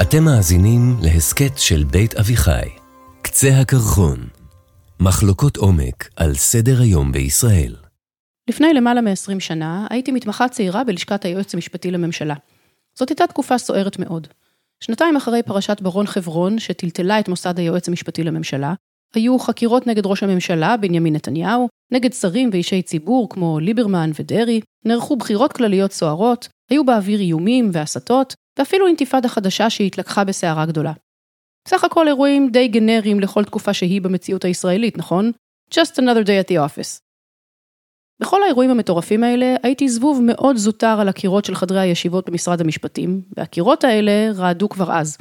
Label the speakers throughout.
Speaker 1: אתם מאזינים להסכת של בית אביחי, קצה הקרחון, מחלוקות עומק על סדר היום בישראל.
Speaker 2: לפני למעלה מ-20 שנה הייתי מתמחה צעירה בלשכת היועץ המשפטי לממשלה. זאת הייתה תקופה סוערת מאוד. שנתיים אחרי פרשת ברון חברון, שטלטלה את מוסד היועץ המשפטי לממשלה, היו חקירות נגד ראש הממשלה, בנימין נתניהו, נגד שרים ואישי ציבור כמו ליברמן ודרעי, נערכו בחירות כלליות סוערות, היו באוויר איומים והסתות, ואפילו אינתיפאדה חדשה שהתלקחה בסערה גדולה. בסך הכל אירועים די גנריים לכל תקופה שהיא במציאות הישראלית, נכון? Just another day at the office. בכל האירועים המטורפים האלה, הייתי זבוב מאוד זוטר על הקירות של חדרי הישיבות במשרד המשפטים, והקירות האלה רעדו כבר אז.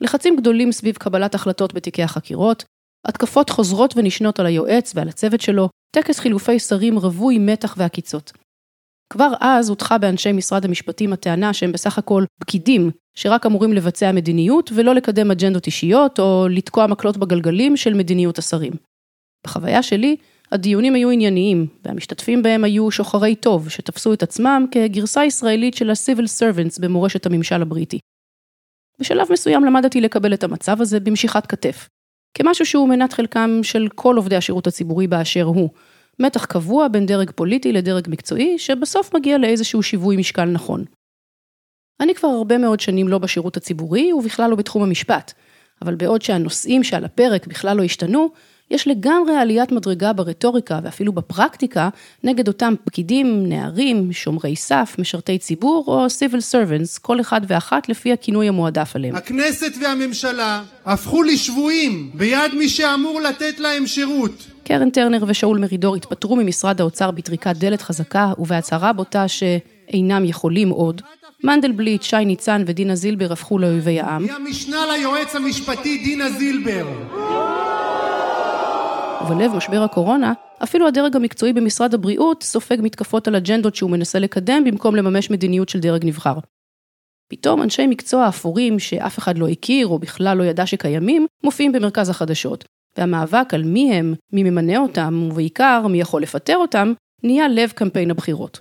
Speaker 2: לחצים גדולים סביב קבלת החלטות בתיקי החקירות, התקפות חוזרות ונשנות על היועץ ועל הצוות שלו, טקס חילופי שרים רווי מתח ועקיצות. כבר אז הודחה באנשי משרד המשפטים הטענה שהם בסך הכל פקידים, שרק אמורים לבצע מדיניות ולא לקדם אג'נדות אישיות או לתקוע מקלות בגלגלים של מדיניות השרים. בחוויה שלי, הדיונים היו ענייניים, והמשתתפים בהם היו שוחרי טוב, שתפסו את עצמם כגרסה ישראלית של ה-Civil Servants במורשת הממשל הבריטי. בשלב מסוים למדתי לקבל את המצב הזה במשיכת כתף, כמשהו שהוא מנת חלקם של כל עובדי השירות הציבורי באשר הוא, מתח קבוע בין דרג פוליטי לדרג מקצועי, שבסוף מגיע לאיזשהו שיווי משקל נכון. אני כבר הרבה מאוד שנים לא בשירות הציבורי, ובכלל לא בתחום המשפט, אבל בעוד שהנושאים שעל הפרק בכלל לא השתנו, יש לגמרי עליית מדרגה ברטוריקה ואפילו בפרקטיקה נגד אותם פקידים, נערים, שומרי סף, משרתי ציבור או civil servants, כל אחד ואחת לפי הכינוי המועדף עליהם.
Speaker 3: הכנסת והממשלה הפכו לשבויים ביד מי שאמור לתת להם שירות.
Speaker 2: קרן טרנר ושאול מרידור התפטרו ממשרד האוצר בטריקת דלת חזקה ובהצהרה בוטה שאינם יכולים עוד. מנדלבליט, שי ניצן ודינה זילבר הפכו לאויבי העם.
Speaker 3: היא המשנה ליועץ המשפטי דינה זילבר.
Speaker 2: ובלב משבר הקורונה, אפילו הדרג המקצועי במשרד הבריאות סופג מתקפות על אג'נדות שהוא מנסה לקדם במקום לממש מדיניות של דרג נבחר. פתאום אנשי מקצוע אפורים שאף אחד לא הכיר או בכלל לא ידע שקיימים, מופיעים במרכז החדשות. והמאבק על מי הם, מי ממנה אותם, ובעיקר מי יכול לפטר אותם, נהיה לב קמפיין הבחירות.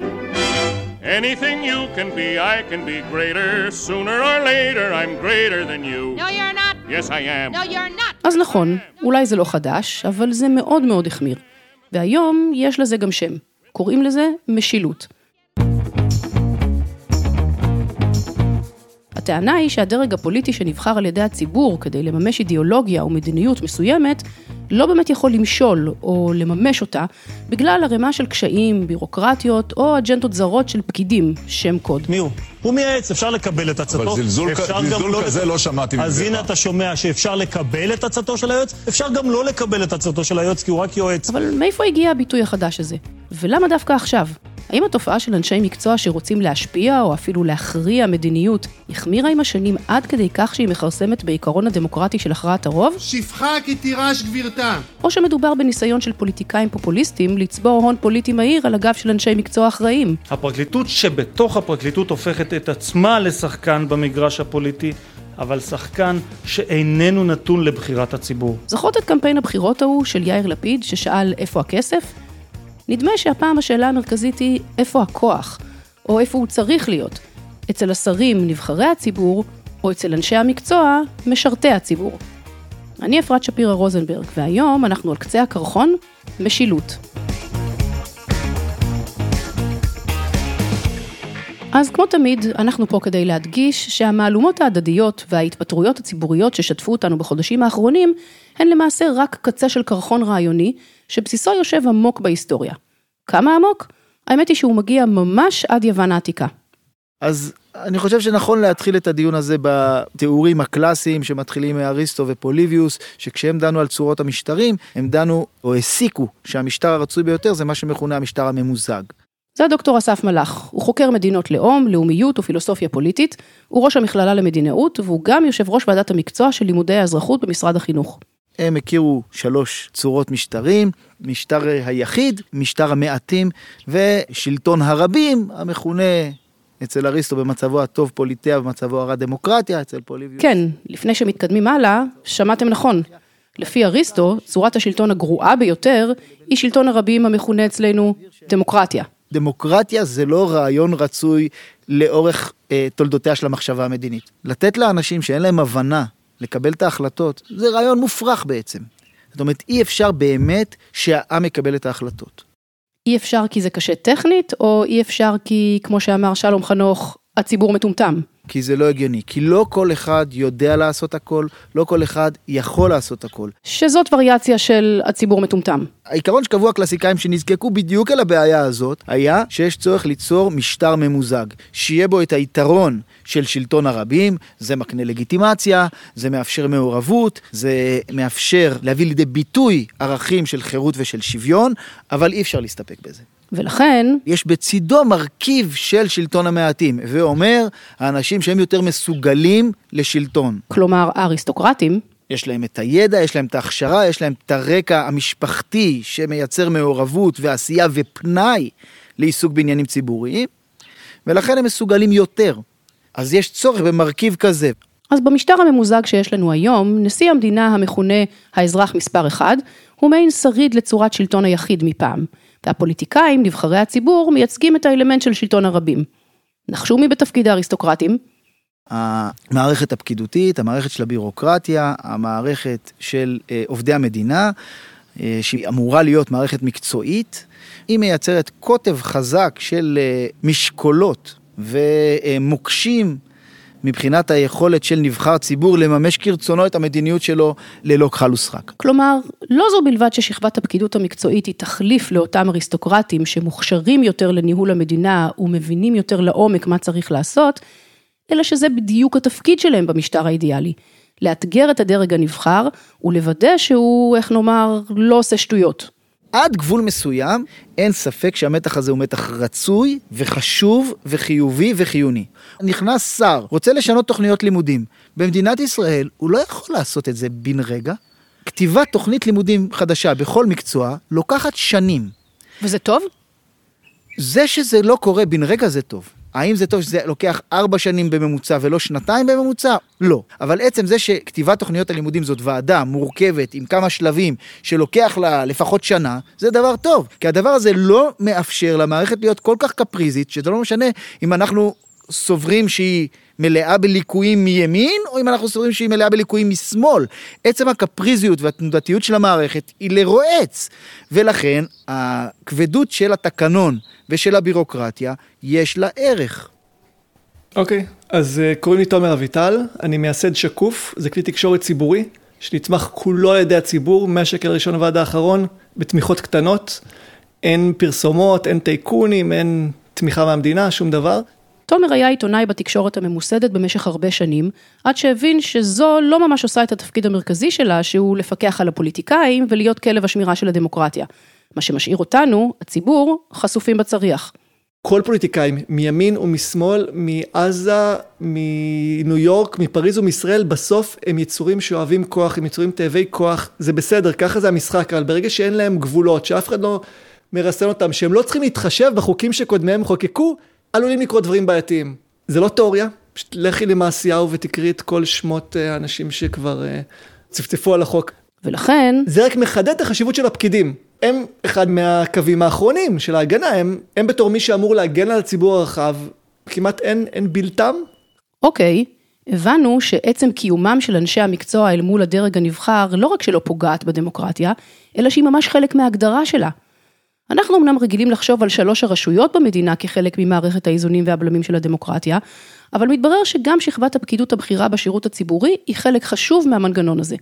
Speaker 4: Anything you can be, I can be greater. Sooner or later, I'm greater than you.
Speaker 5: No, you're not.
Speaker 4: Yes, I am.
Speaker 5: No, you're not.
Speaker 2: אז נכון, אולי זה לא חדש, אבל זה מאוד מאוד החמיר. והיום יש לזה גם שם. קוראים לזה משילות. הטענה היא שהדרג הפוליטי שנבחר על ידי הציבור כדי לממש אידיאולוגיה או מדיניות מסוימת, לא באמת יכול למשול או לממש אותה, בגלל ערימה של קשיים, בירוקרטיות או אג'נדות זרות של פקידים, שם קוד.
Speaker 6: מי הוא? הוא מייעץ, אפשר לקבל את עצתו.
Speaker 7: אבל זלזול,
Speaker 6: אפשר
Speaker 7: כ-
Speaker 6: גם
Speaker 7: זלזול
Speaker 6: לא
Speaker 7: כזה
Speaker 6: לק-
Speaker 7: לא שמעתי
Speaker 6: אז
Speaker 7: ממך.
Speaker 6: הנה אתה שומע שאפשר לקבל את עצתו של היועץ, אפשר גם לא לקבל את עצתו של היועץ, כי הוא רק יועץ.
Speaker 2: אבל מאיפה הגיע הביטוי החדש הזה? ולמה דווקא עכשיו? האם התופעה של אנשי מקצוע שרוצים להשפיע או אפילו להכריע מדיניות החמירה עם השנים עד כדי כך שהיא מכרסמת בעיקרון הדמוקרטי של הכרעת הרוב?
Speaker 3: שפחה כי תירש גבירתה.
Speaker 2: או שמדובר בניסיון של פוליטיקאים פופוליסטים לצבור הון פוליטי מהיר על הגב של אנשי מקצוע אחראיים?
Speaker 8: הפרקליטות שבתוך הפרקליטות הופכת את עצמה לשחקן במגרש הפוליטי, אבל שחקן שאיננו נתון לבחירת הציבור.
Speaker 2: זוכרות את קמפיין הבחירות ההוא של יאיר לפיד ששאל איפה הכסף? נדמה שהפעם השאלה המרכזית היא איפה הכוח, או איפה הוא צריך להיות, אצל השרים נבחרי הציבור, או אצל אנשי המקצוע משרתי הציבור. אני אפרת שפירא רוזנברג, והיום אנחנו על קצה הקרחון, משילות. אז כמו תמיד, אנחנו פה כדי להדגיש שהמהלומות ההדדיות וההתפטרויות הציבוריות ששטפו אותנו בחודשים האחרונים, הן למעשה רק קצה של קרחון רעיוני, שבסיסו יושב עמוק בהיסטוריה. כמה עמוק? האמת היא שהוא מגיע ממש עד יוון העתיקה.
Speaker 9: אז אני חושב שנכון להתחיל את הדיון הזה בתיאורים הקלאסיים שמתחילים מאריסטו ופוליביוס, שכשהם דנו על צורות המשטרים, הם דנו או הסיקו שהמשטר הרצוי ביותר זה מה שמכונה המשטר הממוזג.
Speaker 2: זה הדוקטור אסף מלאך, הוא חוקר מדינות לאום, לאומיות ופילוסופיה פוליטית, הוא ראש המכללה למדינאות, והוא גם יושב ראש ועדת המקצוע של לימודי האזרחות במשרד החינוך.
Speaker 9: הם הכירו שלוש צורות משטרים, משטר היחיד, משטר המעטים ושלטון הרבים, המכונה אצל אריסטו במצבו הטוב פוליטיה, במצבו הרע דמוקרטיה, אצל פוליביוס.
Speaker 2: כן, לפני שמתקדמים הלאה, שמעתם נכון. לפי אריסטו, צורת השלטון הגרועה ביותר היא שלטון הרבים המכונה אצלנו דמוקרטיה.
Speaker 9: דמוקרטיה זה לא רעיון רצוי לאורך אה, תולדותיה של המחשבה המדינית. לתת לאנשים שאין להם הבנה לקבל את ההחלטות, זה רעיון מופרך בעצם. זאת אומרת, אי אפשר באמת שהעם יקבל את ההחלטות.
Speaker 2: אי אפשר כי זה קשה טכנית, או אי אפשר כי, כמו שאמר שלום חנוך, הציבור מטומטם?
Speaker 9: כי זה לא הגיוני, כי לא כל אחד יודע לעשות הכל, לא כל אחד יכול לעשות הכל.
Speaker 2: שזאת וריאציה של הציבור מטומטם.
Speaker 9: העיקרון שקבעו הקלאסיקאים שנזקקו בדיוק אל הבעיה הזאת, היה שיש צורך ליצור משטר ממוזג, שיהיה בו את היתרון של שלטון הרבים, זה מקנה לגיטימציה, זה מאפשר מעורבות, זה מאפשר להביא לידי ביטוי ערכים של חירות ושל שוויון, אבל אי אפשר להסתפק בזה.
Speaker 2: ולכן,
Speaker 9: יש בצידו מרכיב של שלטון המעטים, ואומר, האנשים שהם יותר מסוגלים לשלטון.
Speaker 2: כלומר האריסטוקרטים,
Speaker 9: יש להם את הידע, יש להם את ההכשרה, יש להם את הרקע המשפחתי שמייצר מעורבות ועשייה ופנאי לעיסוק בעניינים ציבוריים, ולכן הם מסוגלים יותר. אז יש צורך במרכיב כזה.
Speaker 2: אז במשטר הממוזג שיש לנו היום, נשיא המדינה המכונה האזרח מספר אחד, הוא מעין שריד לצורת שלטון היחיד מפעם. והפוליטיקאים, נבחרי הציבור, מייצגים את האלמנט של שלטון הרבים. נחשו מי בתפקיד האריסטוקרטים?
Speaker 9: המערכת הפקידותית, המערכת של הבירוקרטיה, המערכת של אה, עובדי המדינה, אה, שהיא אמורה להיות מערכת מקצועית, היא מייצרת קוטב חזק של אה, משקולות ומוקשים מבחינת היכולת של נבחר ציבור לממש כרצונו את המדיניות שלו ללא כחל ושחק.
Speaker 2: כלומר, לא זו בלבד ששכבת הפקידות המקצועית היא תחליף לאותם אריסטוקרטים שמוכשרים יותר לניהול המדינה ומבינים יותר לעומק מה צריך לעשות, אלא שזה בדיוק התפקיד שלהם במשטר האידיאלי. לאתגר את הדרג הנבחר ולוודא שהוא, איך נאמר, לא עושה שטויות.
Speaker 9: עד גבול מסוים, אין ספק שהמתח הזה הוא מתח רצוי וחשוב וחיובי וחיוני. נכנס שר, רוצה לשנות תוכניות לימודים. במדינת ישראל הוא לא יכול לעשות את זה בן רגע. כתיבת תוכנית לימודים חדשה בכל מקצוע לוקחת שנים.
Speaker 2: וזה טוב?
Speaker 9: זה שזה לא קורה בן רגע זה טוב. האם זה טוב שזה לוקח ארבע שנים בממוצע ולא שנתיים בממוצע? לא. אבל עצם זה שכתיבת תוכניות הלימודים זאת ועדה מורכבת עם כמה שלבים שלוקח לה לפחות שנה, זה דבר טוב. כי הדבר הזה לא מאפשר למערכת להיות כל כך קפריזית, שזה לא משנה אם אנחנו סוברים שהיא מלאה בליקויים מימין, או אם אנחנו סוברים שהיא מלאה בליקויים משמאל. עצם הקפריזיות והתנודתיות של המערכת היא לרועץ, ולכן הכבדות של התקנון ושל הבירוקרטיה, יש לה ערך.
Speaker 5: אוקיי, okay, אז uh, קוראים לי תומר אביטל, אני מייסד שקוף, זה כלי תקשורת ציבורי, שנתמך כולו על ידי הציבור, מהשקל הראשון ועד האחרון, בתמיכות קטנות, אין פרסומות, אין טייקונים, אין תמיכה מהמדינה, שום דבר.
Speaker 2: תומר היה עיתונאי בתקשורת הממוסדת במשך הרבה שנים, עד שהבין שזו לא ממש עושה את התפקיד המרכזי שלה, שהוא לפקח על הפוליטיקאים ולהיות כלב השמירה של הדמוקרטיה. מה שמשאיר אותנו, הציבור, חשופים בצריח.
Speaker 5: כל פוליטיקאי, מימין ומשמאל, מעזה, מניו יורק, מפריז ומישראל, בסוף הם יצורים שאוהבים כוח, הם יצורים תאבי כוח, זה בסדר, ככה זה המשחק, אבל ברגע שאין להם גבולות, שאף אחד לא מרסן אותם, שהם לא צריכים להתחשב בחוקים שקודמיהם חוקקו, עלולים לקרות דברים בעייתיים. זה לא תיאוריה, פשוט לכי למעשיהו ותקראי את כל שמות אה, האנשים שכבר uh, צפצפו על החוק.
Speaker 2: ולכן...
Speaker 5: זה רק מחדד את החשיבות של הפקידים. הם אחד מהקווים האחרונים של ההגנה, הם, הם בתור מי שאמור להגן על הציבור הרחב, כמעט אין, אין בלתם.
Speaker 2: אוקיי, הבנו שעצם קיומם של אנשי המקצוע אל מול הדרג הנבחר לא רק שלא פוגעת בדמוקרטיה, אלא שהיא ממש חלק מההגדרה שלה. אנחנו אמנם רגילים לחשוב על שלוש הרשויות במדינה כחלק ממערכת האיזונים והבלמים של הדמוקרטיה, אבל מתברר שגם שכבת הפקידות הבכירה בשירות הציבורי היא חלק חשוב מהמנגנון הזה.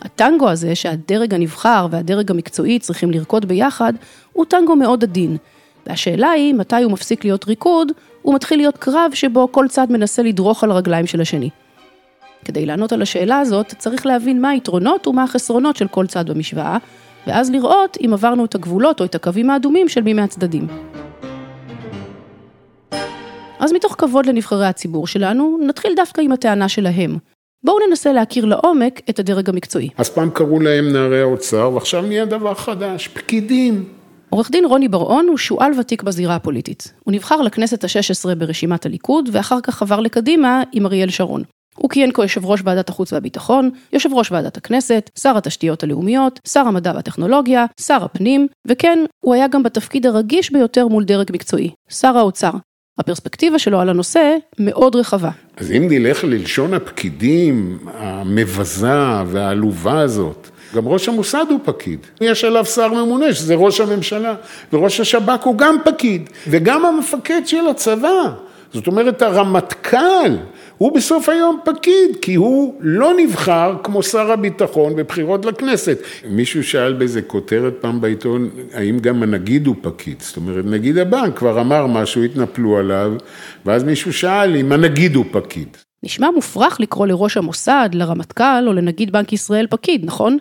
Speaker 2: הטנגו הזה שהדרג הנבחר והדרג המקצועי צריכים לרקוד ביחד, הוא טנגו מאוד עדין. והשאלה היא, מתי הוא מפסיק להיות ריקוד, הוא מתחיל להיות קרב שבו כל צד מנסה לדרוך על הרגליים של השני. כדי לענות על השאלה הזאת, צריך להבין מה היתרונות ומה החסרונות של כל צד במשוואה, ואז לראות אם עברנו את הגבולות או את הקווים האדומים של מי מהצדדים. אז מתוך כבוד לנבחרי הציבור שלנו, נתחיל דווקא עם הטענה שלהם. בואו ננסה להכיר לעומק את הדרג המקצועי.
Speaker 7: אז פעם קראו להם נערי האוצר, ועכשיו נהיה דבר חדש, פקידים.
Speaker 2: עורך דין רוני בר-און הוא שועל ותיק בזירה הפוליטית. הוא נבחר לכנסת ה-16 ברשימת הליכוד, ואחר כך עבר לקדימה עם אריאל שרון. הוא כיהן כיושב ראש ועדת החוץ והביטחון, יושב ראש ועדת הכנסת, שר התשתיות הלאומיות, שר המדע והטכנולוגיה, שר הפנים, וכן, הוא היה גם בתפקיד הרגיש ביותר מול דרג מקצועי, שר האוצר. הפרספקטיבה שלו על הנושא מאוד רחבה.
Speaker 7: אז אם נלך ללשון הפקידים המבזה והעלובה הזאת, גם ראש המוסד הוא פקיד. יש עליו שר ממונה, שזה ראש הממשלה, וראש השב"כ הוא גם פקיד, וגם המפקד של הצבא. זאת אומרת, הרמטכ"ל הוא בסוף היום פקיד, כי הוא לא נבחר כמו שר הביטחון בבחירות לכנסת. מישהו שאל באיזה כותרת פעם בעיתון, האם גם הנגיד הוא פקיד? זאת אומרת, נגיד הבנק כבר אמר משהו, התנפלו עליו, ואז מישהו שאל אם הנגיד הוא פקיד.
Speaker 2: נשמע מופרך לקרוא לראש המוסד, לרמטכ"ל או לנגיד בנק ישראל פקיד, נכון?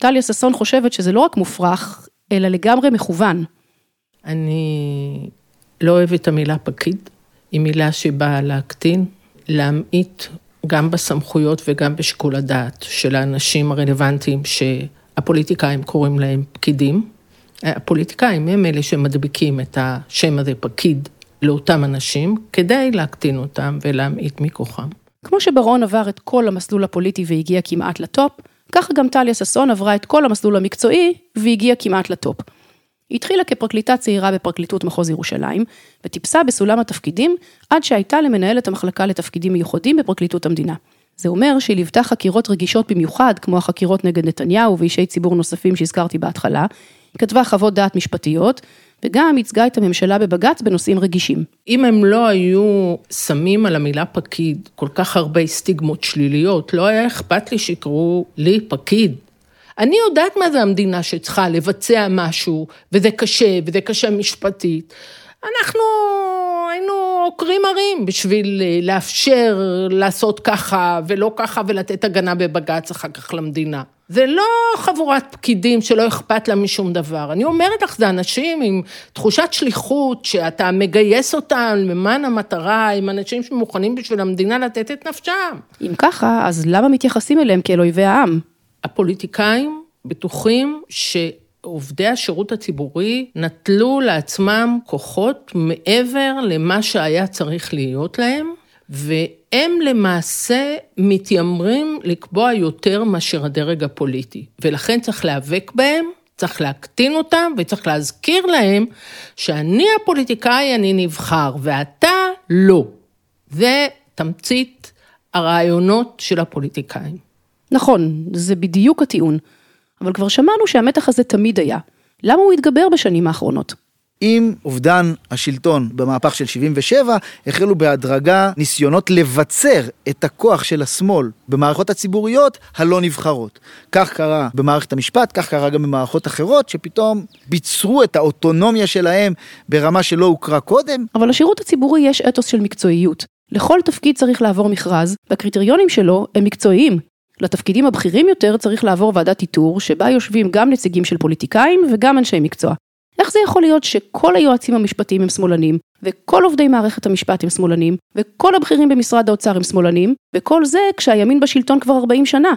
Speaker 2: טליה ששון חושבת שזה לא רק מופרך, אלא לגמרי מכוון.
Speaker 10: אני לא אוהבת את המילה פקיד, היא מילה שבאה להקטין, להמעיט גם בסמכויות וגם בשיקול הדעת של האנשים הרלוונטיים שהפוליטיקאים קוראים להם פקידים. הפוליטיקאים הם אלה שמדביקים את השם הזה פקיד לאותם אנשים, כדי להקטין אותם ולהמעיט מכוחם.
Speaker 2: כמו שברון עבר את כל המסלול הפוליטי והגיע כמעט לטופ, ככה גם טליה ששון עברה את כל המסלול המקצועי והגיעה כמעט לטופ. היא התחילה כפרקליטה צעירה בפרקליטות מחוז ירושלים, וטיפסה בסולם התפקידים עד שהייתה למנהלת המחלקה לתפקידים מיוחדים בפרקליטות המדינה. זה אומר שהיא ליוותה חקירות רגישות במיוחד, כמו החקירות נגד נתניהו ואישי ציבור נוספים שהזכרתי בהתחלה, היא כתבה חוות דעת משפטיות, וגם ייצגה את הממשלה בבג"ץ בנושאים רגישים.
Speaker 10: אם הם לא היו שמים על המילה פקיד כל כך הרבה סטיגמות שליליות, לא היה אכפת לי שיקראו לי פקיד. אני יודעת מה זה המדינה שצריכה לבצע משהו, וזה קשה, וזה קשה משפטית. אנחנו היינו עוקרים ערים בשביל אה, לאפשר לעשות ככה ולא ככה ולתת הגנה בבג"ץ אחר כך למדינה. זה לא חבורת פקידים שלא אכפת לה משום דבר. אני אומרת לך, זה אנשים עם תחושת שליחות, שאתה מגייס אותם למען המטרה, עם אנשים שמוכנים בשביל המדינה לתת את נפשם.
Speaker 2: אם ככה, אז למה מתייחסים אליהם כאל אויבי העם?
Speaker 10: הפוליטיקאים בטוחים שעובדי השירות הציבורי נטלו לעצמם כוחות מעבר למה שהיה צריך להיות להם, והם למעשה מתיימרים לקבוע יותר מאשר הדרג הפוליטי, ולכן צריך להיאבק בהם. צריך להקטין אותם וצריך להזכיר להם שאני הפוליטיקאי, אני נבחר, ואתה לא. זה תמצית הרעיונות של הפוליטיקאים.
Speaker 2: נכון, זה בדיוק הטיעון. אבל כבר שמענו שהמתח הזה תמיד היה. למה הוא התגבר בשנים האחרונות?
Speaker 9: עם אובדן השלטון במהפך של 77, החלו בהדרגה ניסיונות לבצר את הכוח של השמאל במערכות הציבוריות הלא נבחרות. כך קרה במערכת המשפט, כך קרה גם במערכות אחרות, שפתאום ביצרו את האוטונומיה שלהם ברמה שלא הוכרה קודם.
Speaker 2: אבל לשירות הציבורי יש אתוס של מקצועיות. לכל תפקיד צריך לעבור מכרז, והקריטריונים שלו הם מקצועיים. לתפקידים הבכירים יותר צריך לעבור ועדת איתור, שבה יושבים גם נציגים של פוליטיקאים וגם אנשי מקצוע. איך זה יכול להיות שכל היועצים המשפטיים הם שמאלנים, וכל עובדי מערכת המשפט הם שמאלנים, וכל הבכירים במשרד האוצר הם שמאלנים, וכל זה כשהימין בשלטון כבר 40 שנה?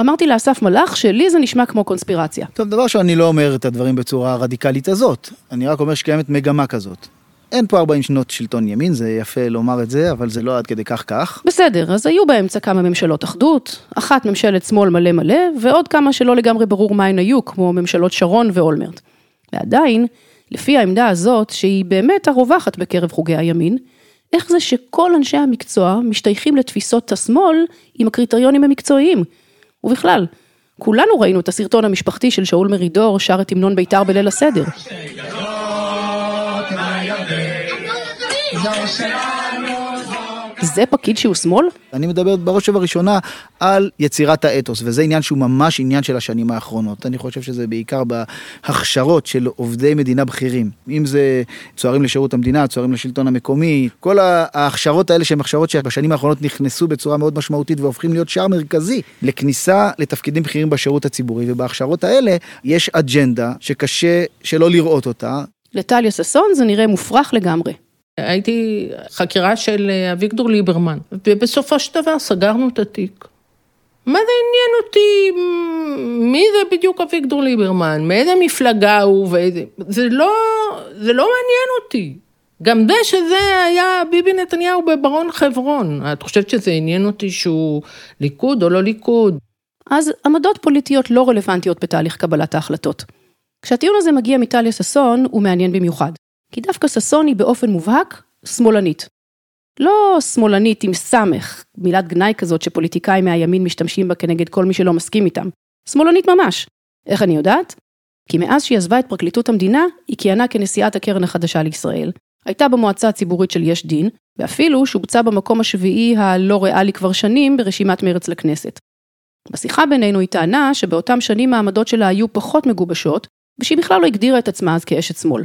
Speaker 2: אמרתי לאסף מלאך שלי זה נשמע כמו קונספירציה.
Speaker 9: טוב, דבר שאני לא אומר את הדברים בצורה הרדיקלית הזאת, אני רק אומר שקיימת מגמה כזאת. אין פה 40 שנות שלטון ימין, זה יפה לומר את זה, אבל זה לא עד כדי כך כך.
Speaker 2: בסדר, אז היו באמצע כמה ממשלות אחדות, אחת ממשלת שמאל מלא מלא, ועוד כמה שלא לגמרי ברור מה הן היו, כמו ממשלות שרון ואולמרט. ועדיין, לפי העמדה הזאת, שהיא באמת הרווחת בקרב חוגי הימין, איך זה שכל אנשי המקצוע משתייכים לתפיסות השמאל עם הקריטריונים המקצועיים? ובכלל, כולנו ראינו את הסרטון המשפחתי של שאול מרידור שר את המנון בית"ר בליל הסדר. זה פקיד שהוא שמאל?
Speaker 9: אני מדבר בראש ובראשונה על יצירת האתוס, וזה עניין שהוא ממש עניין של השנים האחרונות. אני חושב שזה בעיקר בהכשרות של עובדי מדינה בכירים. אם זה צוערים לשירות המדינה, צוערים לשלטון המקומי, כל ההכשרות האלה שהן הכשרות שבשנים האחרונות נכנסו בצורה מאוד משמעותית והופכים להיות שער מרכזי לכניסה לתפקידים בכירים בשירות הציבורי, ובהכשרות האלה יש אג'נדה שקשה שלא לראות אותה.
Speaker 2: לטליה ששון זה נראה מופרך לגמרי.
Speaker 10: הייתי חקירה של אה, אביגדור ליברמן, ובסופו של דבר סגרנו את התיק. מה זה עניין אותי, מי זה בדיוק אביגדור ליברמן, מאיזה מפלגה הוא ואיזה, זה לא, זה לא מעניין אותי. גם זה שזה היה ביבי נתניהו בברון חברון. את חושבת שזה עניין אותי שהוא ליכוד או לא ליכוד?
Speaker 2: אז עמדות פוליטיות לא רלוונטיות בתהליך קבלת ההחלטות. כשהטיעון הזה מגיע מטליה ששון, הוא מעניין במיוחד. כי דווקא ששון היא באופן מובהק שמאלנית. לא שמאלנית עם סמך, מילת גנאי כזאת שפוליטיקאים מהימין משתמשים בה כנגד כל מי שלא מסכים איתם. שמאלנית ממש. איך אני יודעת? כי מאז שהיא עזבה את פרקליטות המדינה, היא כיהנה כנשיאת הקרן החדשה לישראל, הייתה במועצה הציבורית של יש דין, ואפילו שובצה במקום השביעי הלא ריאלי כבר שנים ברשימת מרץ לכנסת. בשיחה בינינו היא טענה שבאותם שנים העמדות שלה היו פחות מגובשות, ושהיא בכלל לא הגדירה את עצמה אז כאשת שמאל.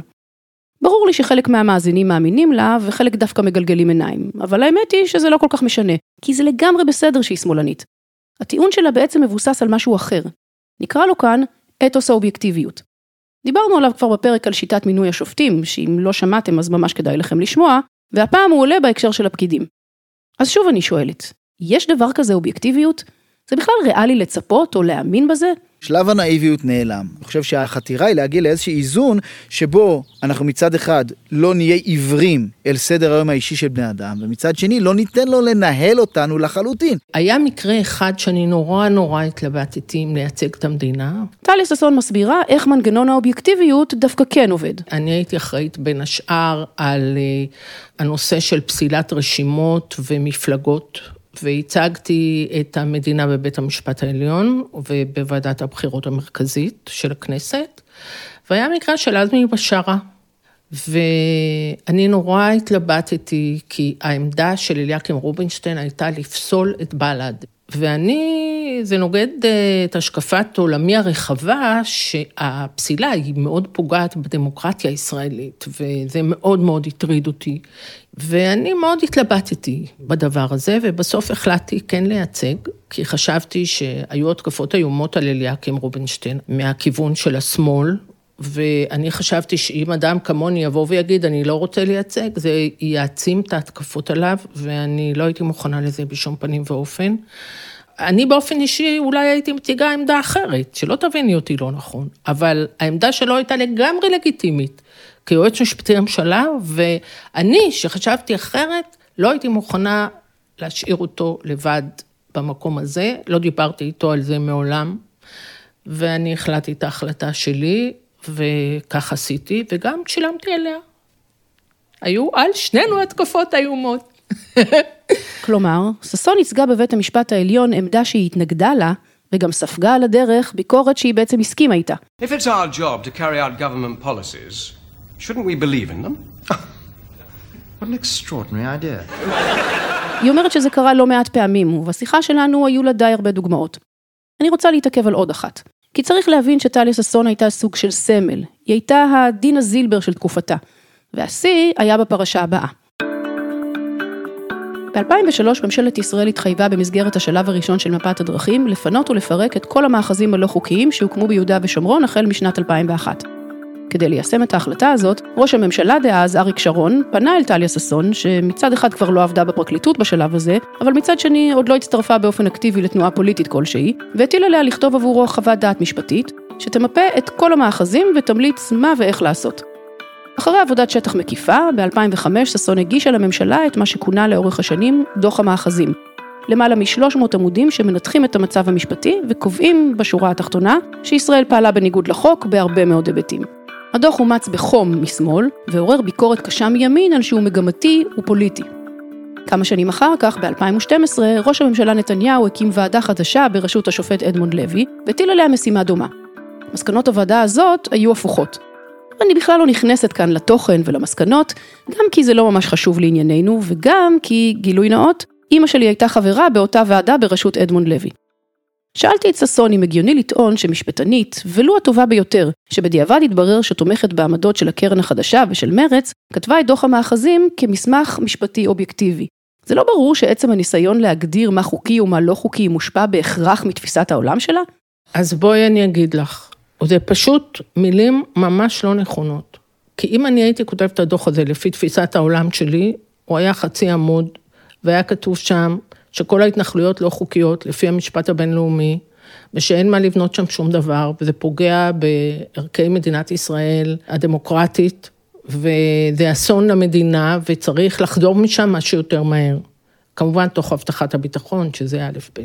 Speaker 2: ברור לי שחלק מהמאזינים מאמינים לה, וחלק דווקא מגלגלים עיניים, אבל האמת היא שזה לא כל כך משנה, כי זה לגמרי בסדר שהיא שמאלנית. הטיעון שלה בעצם מבוסס על משהו אחר. נקרא לו כאן אתוס האובייקטיביות. דיברנו עליו כבר בפרק על שיטת מינוי השופטים, שאם לא שמעתם אז ממש כדאי לכם לשמוע, והפעם הוא עולה בהקשר של הפקידים. אז שוב אני שואלת, יש דבר כזה אובייקטיביות? זה בכלל ריאלי לצפות או להאמין בזה?
Speaker 9: שלב הנאיביות נעלם. אני חושב שהחתירה היא להגיע לאיזשהו איזון שבו אנחנו מצד אחד לא נהיה עיוורים אל סדר היום האישי של בני אדם, ומצד שני לא ניתן לו לנהל אותנו לחלוטין.
Speaker 10: היה מקרה אחד שאני נורא נורא התלבטתי אם לייצג את המדינה.
Speaker 2: טליה ששון מסבירה איך מנגנון האובייקטיביות דווקא כן עובד.
Speaker 10: אני הייתי אחראית בין השאר על אה, הנושא של פסילת רשימות ומפלגות והצגתי את המדינה בבית המשפט העליון ובוועדת הבחירות המרכזית של הכנסת, והיה מקרה של עזמי בשארה. ואני נורא התלבטתי, כי העמדה של אליקים רובינשטיין הייתה לפסול את בל"ד. ואני, זה נוגד אה, את השקפת עולמי הרחבה, שהפסילה היא מאוד פוגעת בדמוקרטיה הישראלית, וזה מאוד מאוד הטריד אותי. ואני מאוד התלבטתי בדבר הזה, ובסוף החלטתי כן לייצג, כי חשבתי שהיו התקפות איומות על אליקים רובינשטיין מהכיוון של השמאל, ואני חשבתי שאם אדם כמוני יבוא ויגיד, אני לא רוצה לייצג, זה יעצים את ההתקפות עליו, ואני לא הייתי מוכנה לזה בשום פנים ואופן. אני באופן אישי אולי הייתי מציגה עמדה אחרת, שלא תביני אותי לא נכון, אבל העמדה שלו הייתה לגמרי לגיטימית, כיועץ משפטי לממשלה, ואני, שחשבתי אחרת, לא הייתי מוכנה להשאיר אותו לבד במקום הזה, לא דיברתי איתו על זה מעולם, ואני החלטתי את ההחלטה שלי, וכך עשיתי, וגם שילמתי עליה. היו על שנינו התקפות איומות.
Speaker 2: כלומר, ששון ייצגה בבית המשפט העליון עמדה שהיא התנגדה לה, וגם ספגה על הדרך ביקורת שהיא בעצם הסכימה איתה. If it's our job to carry out government policies, shouldn't we believe in them? What an extraordinary idea. היא אומרת שזה קרה לא מעט פעמים, ובשיחה שלנו היו לה די הרבה דוגמאות. אני רוצה להתעכב על עוד אחת. כי צריך להבין שטליה ששון הייתה סוג של סמל, היא הייתה הדינה זילבר של תקופתה, והשיא היה בפרשה הבאה. ב-2003 ממשלת ישראל התחייבה במסגרת השלב הראשון של מפת הדרכים לפנות ולפרק את כל המאחזים הלא חוקיים שהוקמו ביהודה ושומרון החל משנת 2001. כדי ליישם את ההחלטה הזאת, ראש הממשלה דאז, אריק שרון, פנה אל טליה ששון, שמצד אחד כבר לא עבדה בפרקליטות בשלב הזה, אבל מצד שני עוד לא הצטרפה באופן אקטיבי לתנועה פוליטית כלשהי, והטיל עליה לכתוב עבורו חוות דעת משפטית, שתמפה את כל המאחזים ותמליץ מה ואיך לעשות. אחרי עבודת שטח מקיפה, ב-2005 ששון הגישה לממשלה את מה שכונה לאורך השנים דוח המאחזים. למעלה מ-300 עמודים שמנתחים את המצב המשפטי וקובעים בשורה התחתונה שישראל פעלה בניגוד לחוק בהרבה מאוד היבטים. הדוח אומץ בחום משמאל, ועורר ביקורת קשה מימין על שהוא מגמתי ופוליטי. כמה שנים אחר כך, ב-2012, ראש הממשלה נתניהו הקים ועדה חדשה בראשות השופט אדמונד לוי, והטיל עליה משימה דומה. מסקנות הוועדה הזאת היו הפוכות. אני בכלל לא נכנסת כאן לתוכן ולמסקנות, גם כי זה לא ממש חשוב לענייננו, וגם כי, גילוי נאות, אימא שלי הייתה חברה באותה ועדה בראשות אדמונד לוי. שאלתי את ששון אם הגיוני לטעון שמשפטנית, ולו הטובה ביותר, שבדיעבד התברר שתומכת בעמדות של הקרן החדשה ושל מרץ, כתבה את דוח המאחזים כמסמך משפטי אובייקטיבי. זה לא ברור שעצם הניסיון להגדיר מה חוקי ומה לא חוקי מושפע בהכרח מתפיסת העולם שלה?
Speaker 10: אז בואי אני אגיד לך, זה פשוט מילים ממש לא נכונות. כי אם אני הייתי כותבת את הדוח הזה לפי תפיסת העולם שלי, הוא היה חצי עמוד, והיה כתוב שם שכל ההתנחלויות לא חוקיות לפי המשפט הבינלאומי, ושאין מה לבנות שם שום דבר, וזה פוגע בערכי מדינת ישראל הדמוקרטית, וזה אסון למדינה, וצריך לחזור משם מה שיותר מהר. כמובן, תוך הבטחת הביטחון, שזה א' ב'.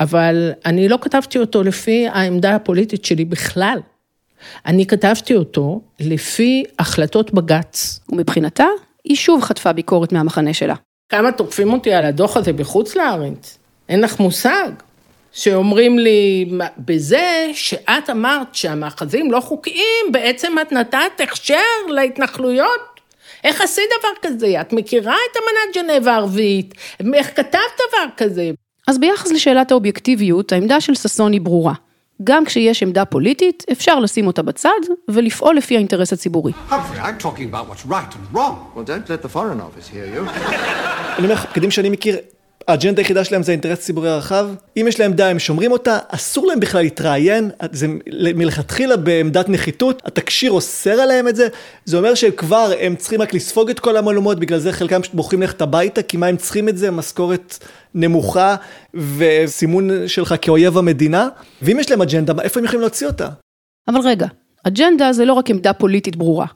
Speaker 10: אבל אני לא כתבתי אותו לפי העמדה הפוליטית שלי בכלל. אני כתבתי אותו לפי החלטות בג"ץ.
Speaker 2: ומבחינתה, היא שוב חטפה ביקורת מהמחנה שלה.
Speaker 10: כמה תוקפים אותי על הדוח הזה בחוץ לארץ? אין לך מושג. שאומרים לי, בזה שאת אמרת שהמאחזים לא חוקיים, בעצם את נתת הכשר להתנחלויות? איך עשית דבר כזה? את מכירה את אמנת ג'נבה הערבית? איך כתבת דבר כזה?
Speaker 2: אז ביחס לשאלת האובייקטיביות, העמדה של ששון היא ברורה. גם כשיש עמדה פוליטית, אפשר לשים אותה בצד ולפעול לפי האינטרס הציבורי.
Speaker 5: אני אומר לך, פקידים שאני מכיר, האג'נדה היחידה שלהם זה האינטרס הציבורי הרחב. אם יש להם דעה, הם שומרים אותה, אסור להם בכלל להתראיין, זה מלכתחילה בעמדת נחיתות, התקשיר אוסר עליהם את זה, זה אומר שכבר הם צריכים רק לספוג את כל המהלומות, בגלל זה חלקם פשוט בוחרים ללכת הביתה, כי מה הם צריכים את זה? משכורת נמוכה וסימון שלך כאויב המדינה, ואם יש להם אג'נדה, איפה הם יכולים להוציא אותה?
Speaker 2: אבל רגע, אג'נדה זה לא רק עמדה פוליטית ברורה.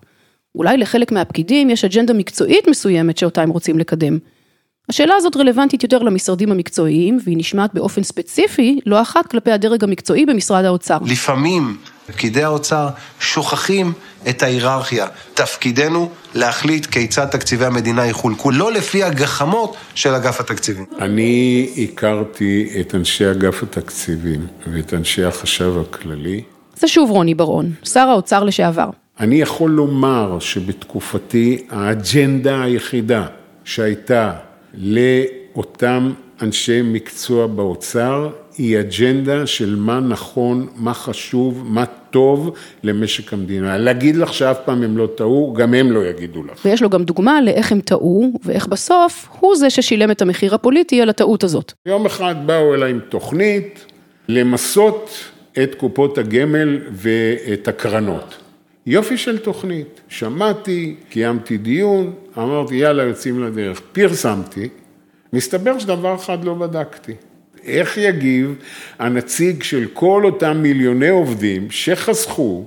Speaker 2: אולי לחלק מהפקידים יש אג'נדה מקצועית מסוימת שאותה הם רוצים לקדם. השאלה הזאת רלוונטית יותר למשרדים המקצועיים, והיא נשמעת באופן ספציפי, לא אחת כלפי הדרג המקצועי במשרד האוצר.
Speaker 11: לפעמים פקידי האוצר שוכחים את ההיררכיה. תפקידנו להחליט כיצד תקציבי המדינה יחולקו, לא לפי הגחמות של אגף התקציבים.
Speaker 7: אני הכרתי את אנשי אגף התקציבים ואת אנשי החשב הכללי.
Speaker 2: זה שוב רוני בר-און, שר האוצר לשעבר.
Speaker 7: אני יכול לומר שבתקופתי האג'נדה היחידה שהייתה לאותם אנשי מקצוע באוצר היא אג'נדה של מה נכון, מה חשוב, מה טוב למשק המדינה. להגיד לך שאף פעם הם לא טעו, גם הם לא יגידו לך.
Speaker 2: ויש לו גם דוגמה לאיך הם טעו, ואיך בסוף הוא זה ששילם את המחיר הפוליטי על הטעות הזאת.
Speaker 7: יום אחד באו אליי עם תוכנית למסות את קופות הגמל ואת הקרנות. יופי של תוכנית, שמעתי, קיימתי דיון, אמרתי יאללה יוצאים לדרך, פרסמתי, מסתבר שדבר אחד לא בדקתי. איך יגיב הנציג של כל אותם מיליוני עובדים שחסכו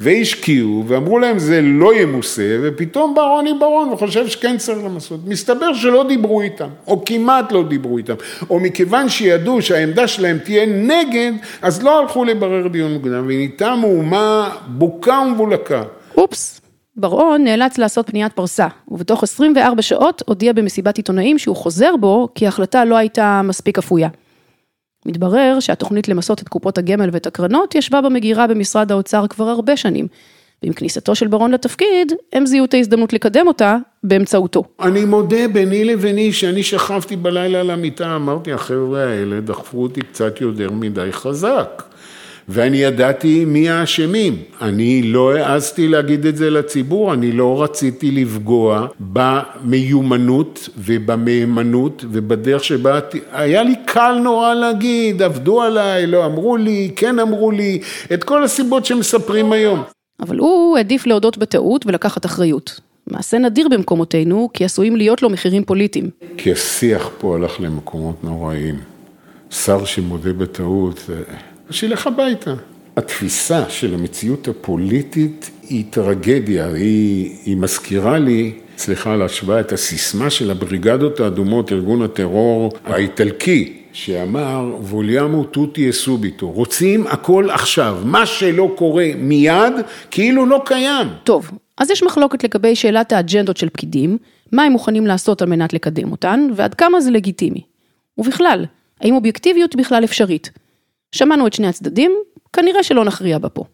Speaker 7: והשקיעו ואמרו להם זה לא ימוסה ופתאום בא רוני ברון וחושב שכן צריך למסות. מסתבר שלא דיברו איתם או כמעט לא דיברו איתם או מכיוון שידעו שהעמדה שלהם תהיה נגד אז לא הלכו לברר דיון מוקדם ונהייתה מהומה בוקה ומבולקה.
Speaker 2: אופס. בר-און נאלץ לעשות פניית פרסה, ובתוך 24 שעות הודיע במסיבת עיתונאים שהוא חוזר בו, כי ההחלטה לא הייתה מספיק אפויה. מתברר שהתוכנית למסות את קופות הגמל ואת הקרנות ישבה במגירה במשרד האוצר כבר הרבה שנים. ועם כניסתו של ברון לתפקיד, הם זיהו את ההזדמנות לקדם אותה באמצעותו.
Speaker 7: אני מודה ביני לביני שאני שכבתי בלילה על המיטה, אמרתי, החבר'ה האלה דחפו אותי קצת יותר מדי חזק. ואני ידעתי מי האשמים. אני לא העזתי להגיד את זה לציבור, אני לא רציתי לפגוע במיומנות ובמהימנות ובדרך שבה... היה לי קל נורא להגיד, עבדו עליי, לא אמרו לי, כן אמרו לי, את כל הסיבות שמספרים היום.
Speaker 2: אבל הוא העדיף להודות בטעות ולקחת אחריות. מעשה נדיר במקומותינו, כי עשויים להיות לו מחירים פוליטיים.
Speaker 7: כי השיח פה הלך למקומות נוראיים. שר שמודה בטעות... שילך הביתה. התפיסה של המציאות הפוליטית היא טרגדיה, היא, היא מזכירה לי, סליחה על ההשוואה, את הסיסמה של הבריגדות האדומות, ארגון הטרור האיטלקי, שאמר ווליאמו טוטי אסוביטו, רוצים הכל עכשיו, מה שלא קורה מיד, כאילו לא קיים.
Speaker 2: טוב, אז יש מחלוקת לגבי שאלת האג'נדות של פקידים, מה הם מוכנים לעשות על מנת לקדם אותן, ועד כמה זה לגיטימי. ובכלל, האם אובייקטיביות בכלל אפשרית? שמענו את שני הצדדים, כנראה שלא נכריע בה פה.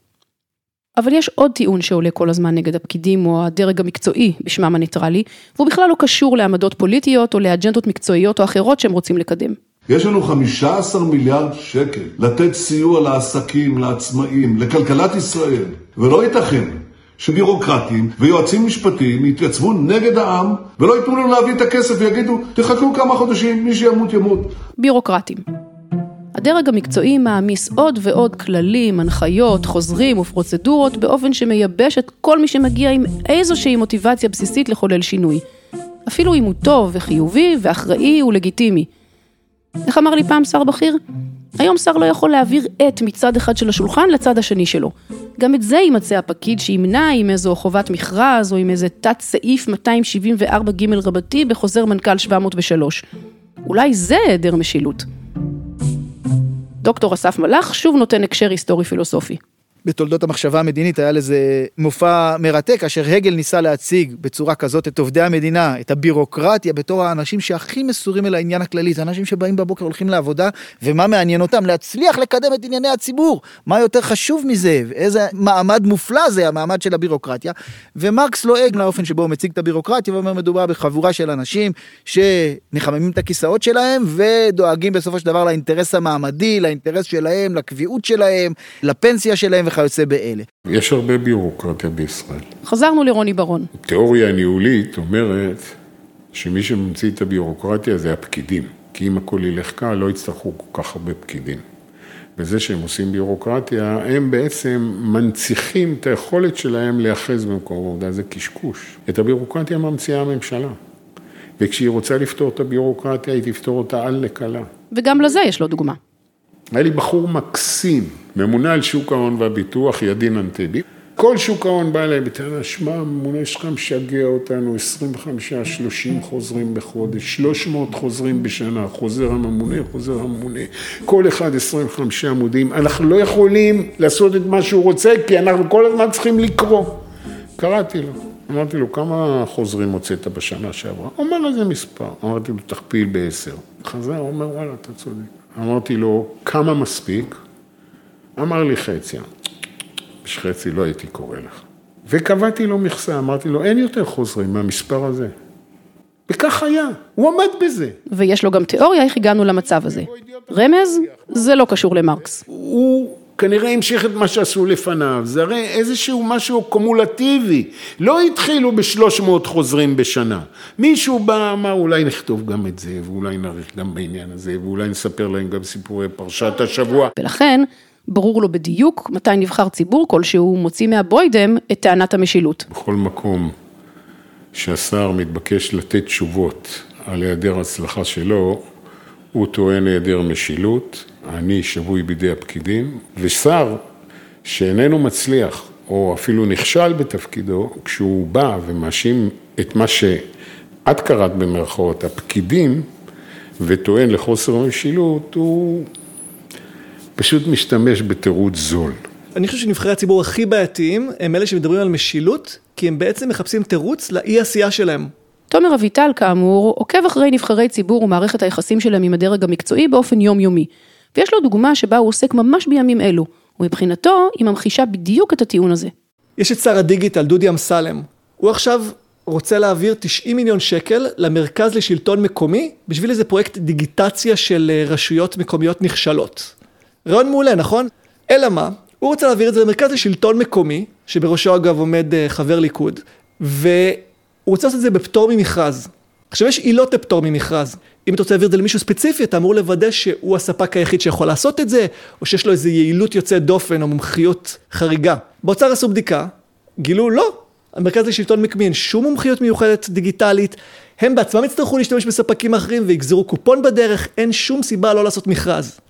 Speaker 2: אבל יש עוד טיעון שעולה כל הזמן נגד הפקידים או הדרג המקצועי בשמם הניטרלי, והוא בכלל לא קשור לעמדות פוליטיות או לאג'נדות מקצועיות או אחרות שהם רוצים לקדם.
Speaker 12: יש לנו 15 מיליארד שקל לתת סיוע לעסקים, לעצמאים, לכלכלת ישראל, ולא ייתכן שבירוקרטים ויועצים משפטיים יתייצבו נגד העם ולא ייתנו לנו להביא את הכסף ויגידו תחכו כמה חודשים, מי שימות ימות.
Speaker 2: בירוקרטים. הדרג המקצועי מעמיס עוד ועוד כללים, הנחיות, חוזרים ופרוצדורות באופן שמייבש את כל מי שמגיע עם איזושהי מוטיבציה בסיסית לחולל שינוי. אפילו אם הוא טוב וחיובי ואחראי ולגיטימי. איך אמר לי פעם שר בכיר? היום שר לא יכול להעביר עט מצד אחד של השולחן לצד השני שלו. גם את זה יימצא הפקיד שימנע עם איזו חובת מכרז או עם איזה תת סעיף 274ג רבתי בחוזר מנכ"ל 703. אולי זה היעדר משילות. דוקטור אסף מלאך שוב נותן הקשר היסטורי פילוסופי.
Speaker 9: בתולדות המחשבה המדינית היה לזה מופע מרתק, אשר הגל ניסה להציג בצורה כזאת את עובדי המדינה, את הבירוקרטיה, בתור האנשים שהכי מסורים אל העניין הכללי, זה אנשים שבאים בבוקר, הולכים לעבודה, ומה מעניין אותם? להצליח לקדם את ענייני הציבור. מה יותר חשוב מזה? איזה מעמד מופלא זה המעמד של הבירוקרטיה. ומרקס לועג לאופן שבו הוא מציג את הבירוקרטיה, ואומר מדובר בחבורה של אנשים שמחממים את הכיסאות שלהם, ודואגים בסופו של דבר לאינטרס המעמדי, לאינטרס שלהם, לקביעות שלהם, לפנסיה שלהם וכיוצא באלה.
Speaker 7: יש הרבה ביורוקרטיה בישראל.
Speaker 2: חזרנו לרוני ברון.
Speaker 7: תיאוריה ניהולית אומרת שמי שממציא את הביורוקרטיה זה הפקידים. כי אם הכל ילך קל, לא יצטרכו כל כך הרבה פקידים. בזה שהם עושים ביורוקרטיה, הם בעצם מנציחים את היכולת שלהם להיאחז במקום עבודה, זה קשקוש. את הביורוקרטיה ממציאה הממשלה. וכשהיא רוצה לפתור את הביורוקרטיה, היא תפתור אותה על נקלה.
Speaker 2: וגם לזה יש לו דוגמה.
Speaker 7: היה לי בחור מקסים, ממונה על שוק ההון והביטוח, ידין אנטבי. כל שוק ההון בא אליי בטענה, שמע, הממונה שלך משגע אותנו, 25-30 חוזרים בחודש, 300 חוזרים בשנה, חוזר הממונה, חוזר הממונה, כל אחד 25 עמודים, אנחנו לא יכולים לעשות את מה שהוא רוצה, כי אנחנו כל הזמן צריכים לקרוא. קראתי לו, אמרתי לו, כמה חוזרים הוצאת בשנה שעברה? הוא אומר איזה מספר, אמרתי לו, תכפיל בעשר. חזר, הוא אומר, וואלה, אתה צודק. אמרתי לו, כמה מספיק? אמר לי חצי. חצי לא הייתי קורא לך. וקבעתי לו מכסה, אמרתי לו, אין יותר חוזרים מהמספר הזה. וכך היה, הוא עמד בזה.
Speaker 2: ויש לו גם תיאוריה איך הגענו למצב הזה. רמז, זה לא קשור למרקס.
Speaker 7: הוא כנראה המשיך את מה שעשו לפניו, זה הרי איזשהו משהו קומולטיבי. לא התחילו בשלוש מאות חוזרים בשנה. מישהו בא, אמר אולי נכתוב גם את זה, ואולי נאריך גם בעניין הזה, ואולי נספר להם גם סיפורי פרשת השבוע.
Speaker 2: ולכן, ברור לו בדיוק מתי נבחר ציבור כלשהו מוציא מהבוידם את טענת המשילות.
Speaker 7: בכל מקום שהשר מתבקש לתת תשובות על היעדר הצלחה שלו, הוא טוען היעדר משילות, אני שבוי בידי הפקידים, ושר שאיננו מצליח, או אפילו נכשל בתפקידו, כשהוא בא ומאשים את מה שאת קראת במרכאות, הפקידים, וטוען לחוסר משילות, הוא פשוט משתמש בתירוץ זול.
Speaker 5: אני חושב שנבחרי הציבור הכי בעייתיים הם אלה שמדברים על משילות, כי הם בעצם מחפשים תירוץ לאי עשייה שלהם.
Speaker 2: תומר אביטל, כאמור, עוקב אחרי נבחרי ציבור ומערכת היחסים שלהם עם הדרג המקצועי באופן יומיומי. ויש לו דוגמה שבה הוא עוסק ממש בימים אלו, ומבחינתו היא ממחישה בדיוק את הטיעון הזה.
Speaker 5: יש את שר הדיגיטל, דודי אמסלם. הוא עכשיו רוצה להעביר 90 מיליון שקל למרכז לשלטון מקומי, בשביל איזה פרויקט דיגיטציה של אה, רשויות מקומיות נכשלות. רעיון מעולה, נכון? אלא מה? הוא רוצה להעביר את זה למרכז לשלטון מקומי, שבראשו אגב עומד אה, חבר ליכוד, והוא רוצה לעשות את זה בפטור ממכרז. עכשיו יש עילות לפטור ממכרז. אם אתה רוצה להעביר את זה למישהו ספציפי, אתה אמור לוודא שהוא הספק היחיד שיכול לעשות את זה, או שיש לו איזו יעילות יוצאת דופן או מומחיות חריגה. באוצר עשו בדיקה, גילו לא, המרכז לשלטון מקומי אין שום מומחיות מיוחדת דיגיטלית, הם בעצמם יצטרכו להשתמש בספקים אחרים ויגזרו קופון בדרך, אין שום סיבה לא לעשות מכרז.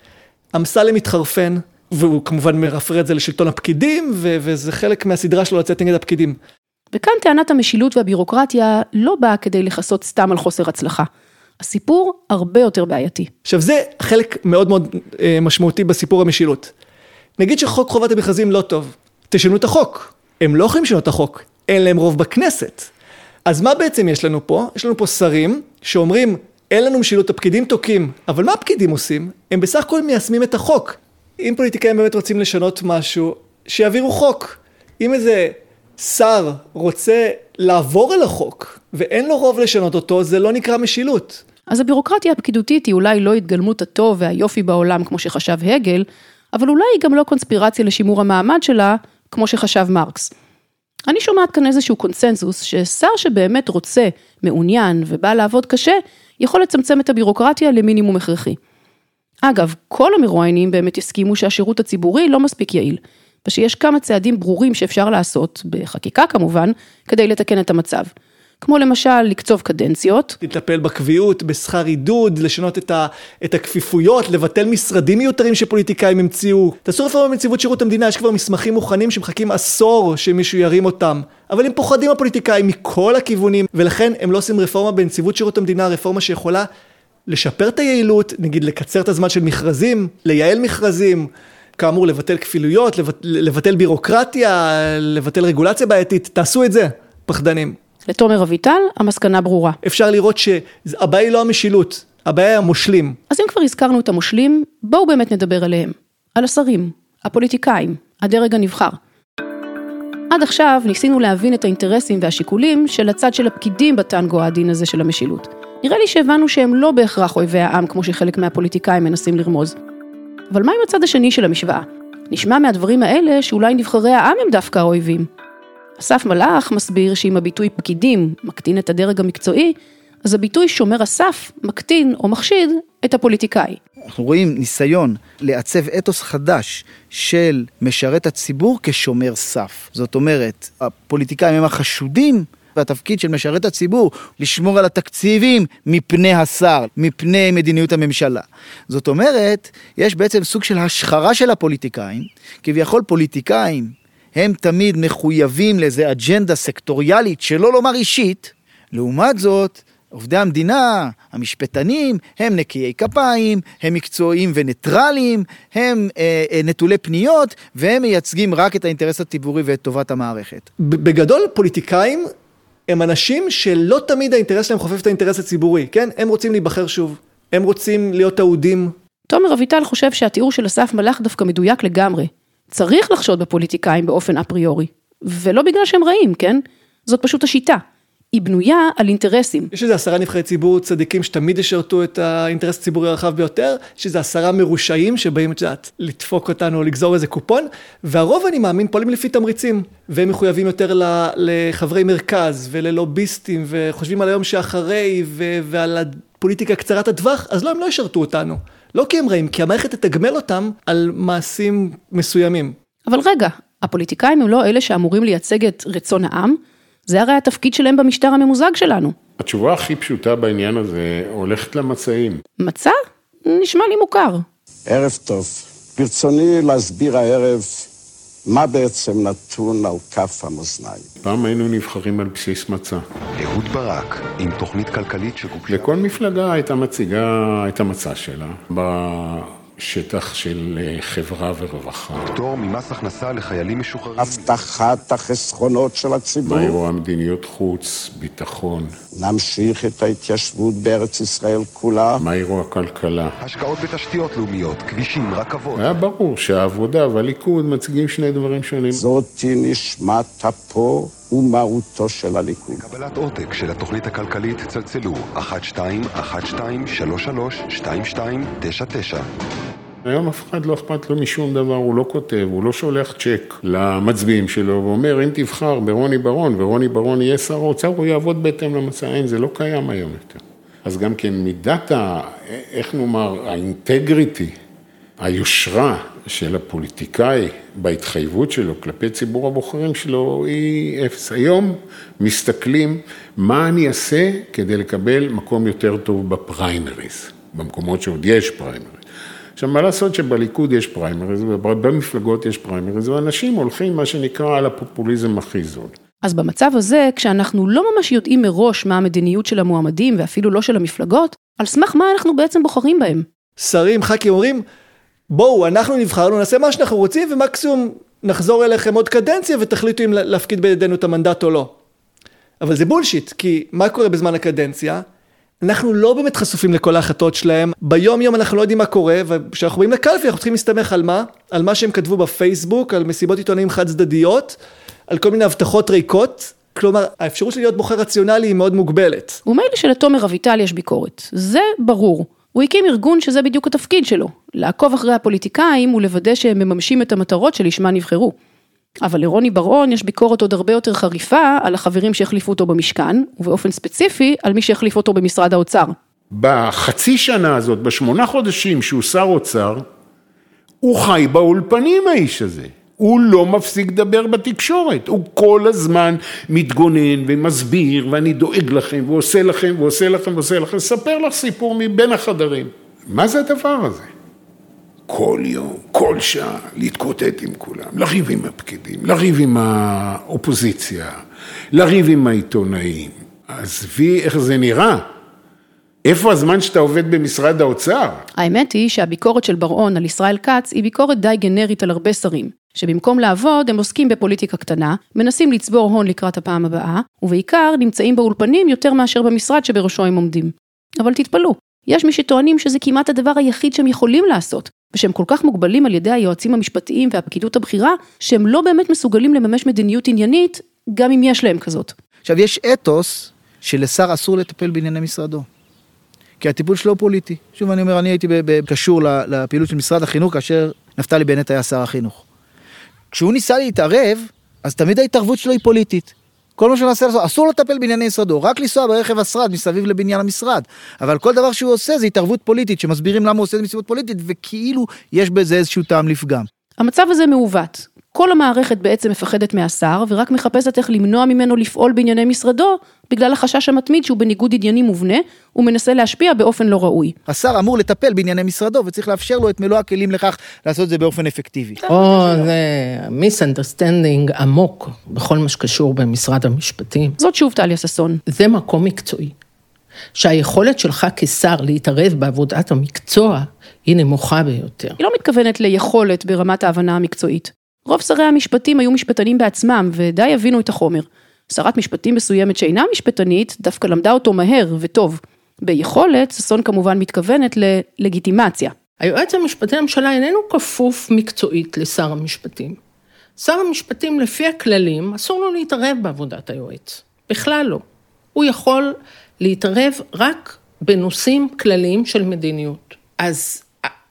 Speaker 5: אמסלם מתחרפן, והוא כמובן מרפרר את זה לשלטון הפקידים, ו- וזה חלק מהסדרה שלו לצאת נגד הפקידים.
Speaker 2: וכאן טענת המשילות והבירוקרטיה לא באה כדי לכסות סתם על חוסר הצלחה. הסיפור הרבה יותר בעייתי.
Speaker 5: עכשיו זה חלק מאוד מאוד אה, משמעותי בסיפור המשילות. נגיד שחוק חובת המכרזים לא טוב, תשנו את החוק. הם לא יכולים לשנות את החוק, אין להם רוב בכנסת. אז מה בעצם יש לנו פה? יש לנו פה שרים שאומרים, אין לנו משילות, הפקידים תוקעים. אבל מה הפקידים עושים? הם בסך הכל מיישמים את החוק. אם פוליטיקאים באמת רוצים לשנות משהו, שיעבירו חוק. אם איזה שר רוצה לעבור על החוק, ואין לו רוב לשנות אותו, זה לא נקרא משילות.
Speaker 2: אז הבירוקרטיה הפקידותית היא אולי לא התגלמות הטוב והיופי בעולם כמו שחשב הגל, אבל אולי היא גם לא קונספירציה לשימור המעמד שלה, כמו שחשב מרקס. אני שומעת כאן איזשהו קונסנזוס ששר שבאמת רוצה, מעוניין ובא לעבוד קשה, יכול לצמצם את הבירוקרטיה למינימום הכרחי. אגב, כל המרואיינים באמת הסכימו שהשירות הציבורי לא מספיק יעיל, ושיש כמה צעדים ברורים שאפשר לעשות, בחקיקה כמובן, כדי לתקן את המצב. כמו למשל לקצוב קדנציות.
Speaker 5: לטפל בקביעות, בשכר עידוד, לשנות את, ה, את הכפיפויות, לבטל משרדים מיותרים שפוליטיקאים המציאו. תעשו רפורמה בנציבות שירות המדינה, יש כבר מסמכים מוכנים שמחכים עשור שמישהו ירים אותם. אבל הם פוחדים הפוליטיקאים מכל הכיוונים, ולכן הם לא עושים רפורמה בנציבות שירות המדינה, רפורמה שיכולה לשפר את היעילות, נגיד לקצר את הזמן של מכרזים, לייעל מכרזים. כאמור, לבטל כפילויות, לבטל בירוקרטיה, לבטל רגולציה בעייתית, תעשו את זה, פחדנים.
Speaker 2: לתומר אביטל, המסקנה ברורה.
Speaker 5: אפשר לראות שהבעיה היא לא המשילות, הבעיה היא המושלים.
Speaker 2: אז אם כבר הזכרנו את המושלים, בואו באמת נדבר עליהם. על השרים, הפוליטיקאים, הדרג הנבחר. עד עכשיו ניסינו להבין את האינטרסים והשיקולים של הצד של הפקידים בטנגו העדין הזה של המשילות. נראה לי שהבנו שהם לא בהכרח אויבי העם כמו שחלק מהפוליטיקאים מנסים לרמוז. אבל מה עם הצד השני של המשוואה? נשמע מהדברים האלה שאולי נבחרי העם הם דווקא האויבים. אסף מלאך מסביר שאם הביטוי פקידים מקטין את הדרג המקצועי, אז הביטוי שומר הסף מקטין או מחשיד את הפוליטיקאי.
Speaker 9: אנחנו רואים ניסיון לעצב אתוס חדש של משרת הציבור כשומר סף. זאת אומרת, הפוליטיקאים הם החשודים והתפקיד של משרת הציבור לשמור על התקציבים מפני השר, מפני מדיניות הממשלה. זאת אומרת, יש בעצם סוג של השחרה של הפוליטיקאים, כביכול פוליטיקאים הם תמיד מחויבים לאיזה אג'נדה סקטוריאלית, שלא לומר אישית, לעומת זאת, עובדי המדינה, המשפטנים, הם נקיי כפיים, הם מקצועיים וניטרליים, הם אה, אה, נטולי פניות, והם מייצגים רק את האינטרס הציבורי ואת טובת המערכת.
Speaker 5: בגדול, פוליטיקאים הם אנשים שלא תמיד האינטרס שלהם חופף את האינטרס הציבורי, כן? הם רוצים להיבחר שוב, הם רוצים להיות אהודים.
Speaker 2: תומר אביטל חושב שהתיאור של אסף מלאך דווקא מדויק לגמרי. צריך לחשוד בפוליטיקאים באופן אפריורי, ולא בגלל שהם רעים, כן? זאת פשוט השיטה. היא בנויה על אינטרסים.
Speaker 5: יש איזה עשרה נבחרי ציבור צדיקים שתמיד ישרתו את האינטרס הציבורי הרחב ביותר, יש איזה עשרה מרושעים שבאים, את יודעת, לדפוק אותנו, לגזור איזה קופון, והרוב, אני מאמין, פועלים לפי תמריצים, והם מחויבים יותר לחברי מרכז וללוביסטים, וחושבים על היום שאחרי, ועל הפוליטיקה קצרת הטווח, אז לא, הם לא ישרתו אותנו. לא כי הם רעים, כי המערכת תתגמל אותם על מעשים מסוימים.
Speaker 2: אבל רגע, הפוליטיקאים הם לא אלה שאמורים לייצג את רצון העם? זה הרי התפקיד שלהם במשטר הממוזג שלנו.
Speaker 7: התשובה הכי פשוטה בעניין הזה הולכת למצעים.
Speaker 2: מצע? נשמע לי מוכר.
Speaker 13: ערב טוב. ברצוני להסביר הערב מה בעצם נתון על כף המאזניים.
Speaker 7: פעם היינו נבחרים על בסיס מצע.
Speaker 14: אהוד ברק, עם תוכנית כלכלית שגובשה.
Speaker 7: לכל מפלגה הייתה מציגה את המצע שלה. שטח של אה, חברה ורווחה.
Speaker 14: פטור ממס הכנסה לחיילים משוחררים.
Speaker 13: הבטחת החסכונות של הציבור.
Speaker 7: מהי רואה מדיניות חוץ, ביטחון.
Speaker 13: נמשיך את ההתיישבות בארץ ישראל כולה.
Speaker 7: מהי רואה כלכלה.
Speaker 14: השקעות בתשתיות לאומיות, כבישים, רכבות.
Speaker 7: היה ברור שהעבודה והליכוד מציגים שני דברים שונים.
Speaker 13: זאתי נשמת אפו ומהותו של הליכוד.
Speaker 14: קבלת עותק של התוכנית הכלכלית צלצלו 12-12-33-2299
Speaker 7: היום אף אחד לא אכפת לו משום דבר, הוא לא כותב, הוא לא שולח צ'ק למצביעים שלו ואומר, אם תבחר ברוני ברון ורוני ברון יהיה שר האוצר, הוא יעבוד בהתאם למצע, אין, זה לא קיים היום יותר. אז גם כן מידת ה... איך נאמר, האינטגריטי, היושרה של הפוליטיקאי בהתחייבות שלו כלפי ציבור הבוחרים שלו היא אפס. היום מסתכלים מה אני אעשה כדי לקבל מקום יותר טוב בפריימריז, במקומות שעוד יש פריימריז. עכשיו, מה לעשות שבליכוד יש פריימריז, ובמפלגות יש פריימריז, ואנשים הולכים, מה שנקרא, על הפופוליזם הכי זול.
Speaker 2: אז במצב הזה, כשאנחנו לא ממש יודעים מראש מה המדיניות של המועמדים, ואפילו לא של המפלגות, על סמך מה אנחנו בעצם בוחרים בהם?
Speaker 5: שרים, ח"כים אומרים, בואו, אנחנו נבחרנו, נעשה מה שאנחנו רוצים, ומקסימום נחזור אליכם עוד קדנציה ותחליטו אם להפקיד בידינו את המנדט או לא. אבל זה bullshit, כי מה קורה בזמן הקדנציה? אנחנו לא באמת חשופים לכל ההחלטות שלהם, ביום יום אנחנו לא יודעים מה קורה, וכשאנחנו באים לקלפי אנחנו צריכים להסתמך על מה? על מה שהם כתבו בפייסבוק, על מסיבות עיתונאים חד צדדיות, על כל מיני הבטחות ריקות, כלומר, האפשרות של להיות בוחר רציונלי היא מאוד מוגבלת.
Speaker 2: ומילא שלתומר אביטל יש ביקורת, זה ברור. הוא הקים ארגון שזה בדיוק התפקיד שלו, לעקוב אחרי הפוליטיקאים ולוודא שהם מממשים את המטרות שלשמה נבחרו. אבל לרוני בר-און יש ביקורת עוד הרבה יותר חריפה על החברים שהחליפו אותו במשכן, ובאופן ספציפי על מי שהחליף אותו במשרד האוצר.
Speaker 7: בחצי שנה הזאת, בשמונה חודשים שהוא שר אוצר, הוא חי באולפנים האיש הזה. הוא לא מפסיק לדבר בתקשורת, הוא כל הזמן מתגונן ומסביר ואני דואג לכם ועושה לכם ועושה לכם ועושה לכם, ספר לך סיפור מבין החדרים. מה זה הדבר הזה? כל יום, כל שעה, להתקוטט עם כולם, לריב עם הפקידים, לריב עם האופוזיציה, לריב עם העיתונאים. עזבי איך זה נראה. איפה הזמן שאתה עובד במשרד האוצר?
Speaker 2: האמת היא שהביקורת של בר-און על ישראל כץ היא ביקורת די גנרית על הרבה שרים, שבמקום לעבוד הם עוסקים בפוליטיקה קטנה, מנסים לצבור הון לקראת הפעם הבאה, ובעיקר נמצאים באולפנים יותר מאשר במשרד שבראשו הם עומדים. אבל תתפלאו, יש מי שטוענים שזה כמעט הדבר היחיד שהם יכולים לעשות, ושהם כל כך מוגבלים על ידי היועצים המשפטיים והפקידות הבכירה, שהם לא באמת מסוגלים לממש מדיניות עניינית, גם אם יש להם כזאת.
Speaker 9: עכשיו, יש אתוס שלשר אסור לטפל בענייני משרדו. כי הטיפול שלו הוא פוליטי. שוב אני אומר, אני הייתי קשור לפעילות של משרד החינוך כאשר נפתלי בנט היה שר החינוך. כשהוא ניסה להתערב, אז תמיד ההתערבות שלו היא פוליטית. כל מה שהוא מנסה לעשות, אסור לטפל בענייני משרדו, רק לנסוע ברכב השרד מסביב לבניין המשרד. אבל כל דבר שהוא עושה זה התערבות פוליטית, שמסבירים למה הוא עושה את זה מסיבות פוליטית, וכאילו יש בזה איזשהו טעם לפגם.
Speaker 2: המצב הזה מעוות. כל המערכת בעצם מפחדת מהשר, ורק מחפשת איך למנוע ממנו לפעול בענייני משרדו, בגלל החשש המתמיד שהוא בניגוד עניינים מובנה, ומנסה להשפיע באופן לא ראוי.
Speaker 9: השר אמור לטפל בענייני משרדו, וצריך לאפשר לו את מלוא הכלים לכך לעשות את זה באופן אפקטיבי.
Speaker 10: או, זה misunderstanding עמוק בכל מה שקשור במשרד המשפטים.
Speaker 2: זאת שוב טליה ששון.
Speaker 10: זה מקום מקצועי. שהיכולת שלך כשר להתערב בעבודת המקצוע היא נמוכה ביותר.
Speaker 2: היא לא מתכוונת ליכולת ברמת ההבנה המקצועית. רוב שרי המשפטים היו משפטנים בעצמם ודי הבינו את החומר. שרת משפטים מסוימת שאינה משפטנית, דווקא למדה אותו מהר וטוב. ביכולת, ששון כמובן מתכוונת ללגיטימציה.
Speaker 10: היועץ המשפטי לממשלה איננו כפוף מקצועית לשר המשפטים. שר המשפטים לפי הכללים אסור לו להתערב בעבודת היועץ, בכלל לא. הוא יכול להתערב רק בנושאים כלליים של מדיניות. אז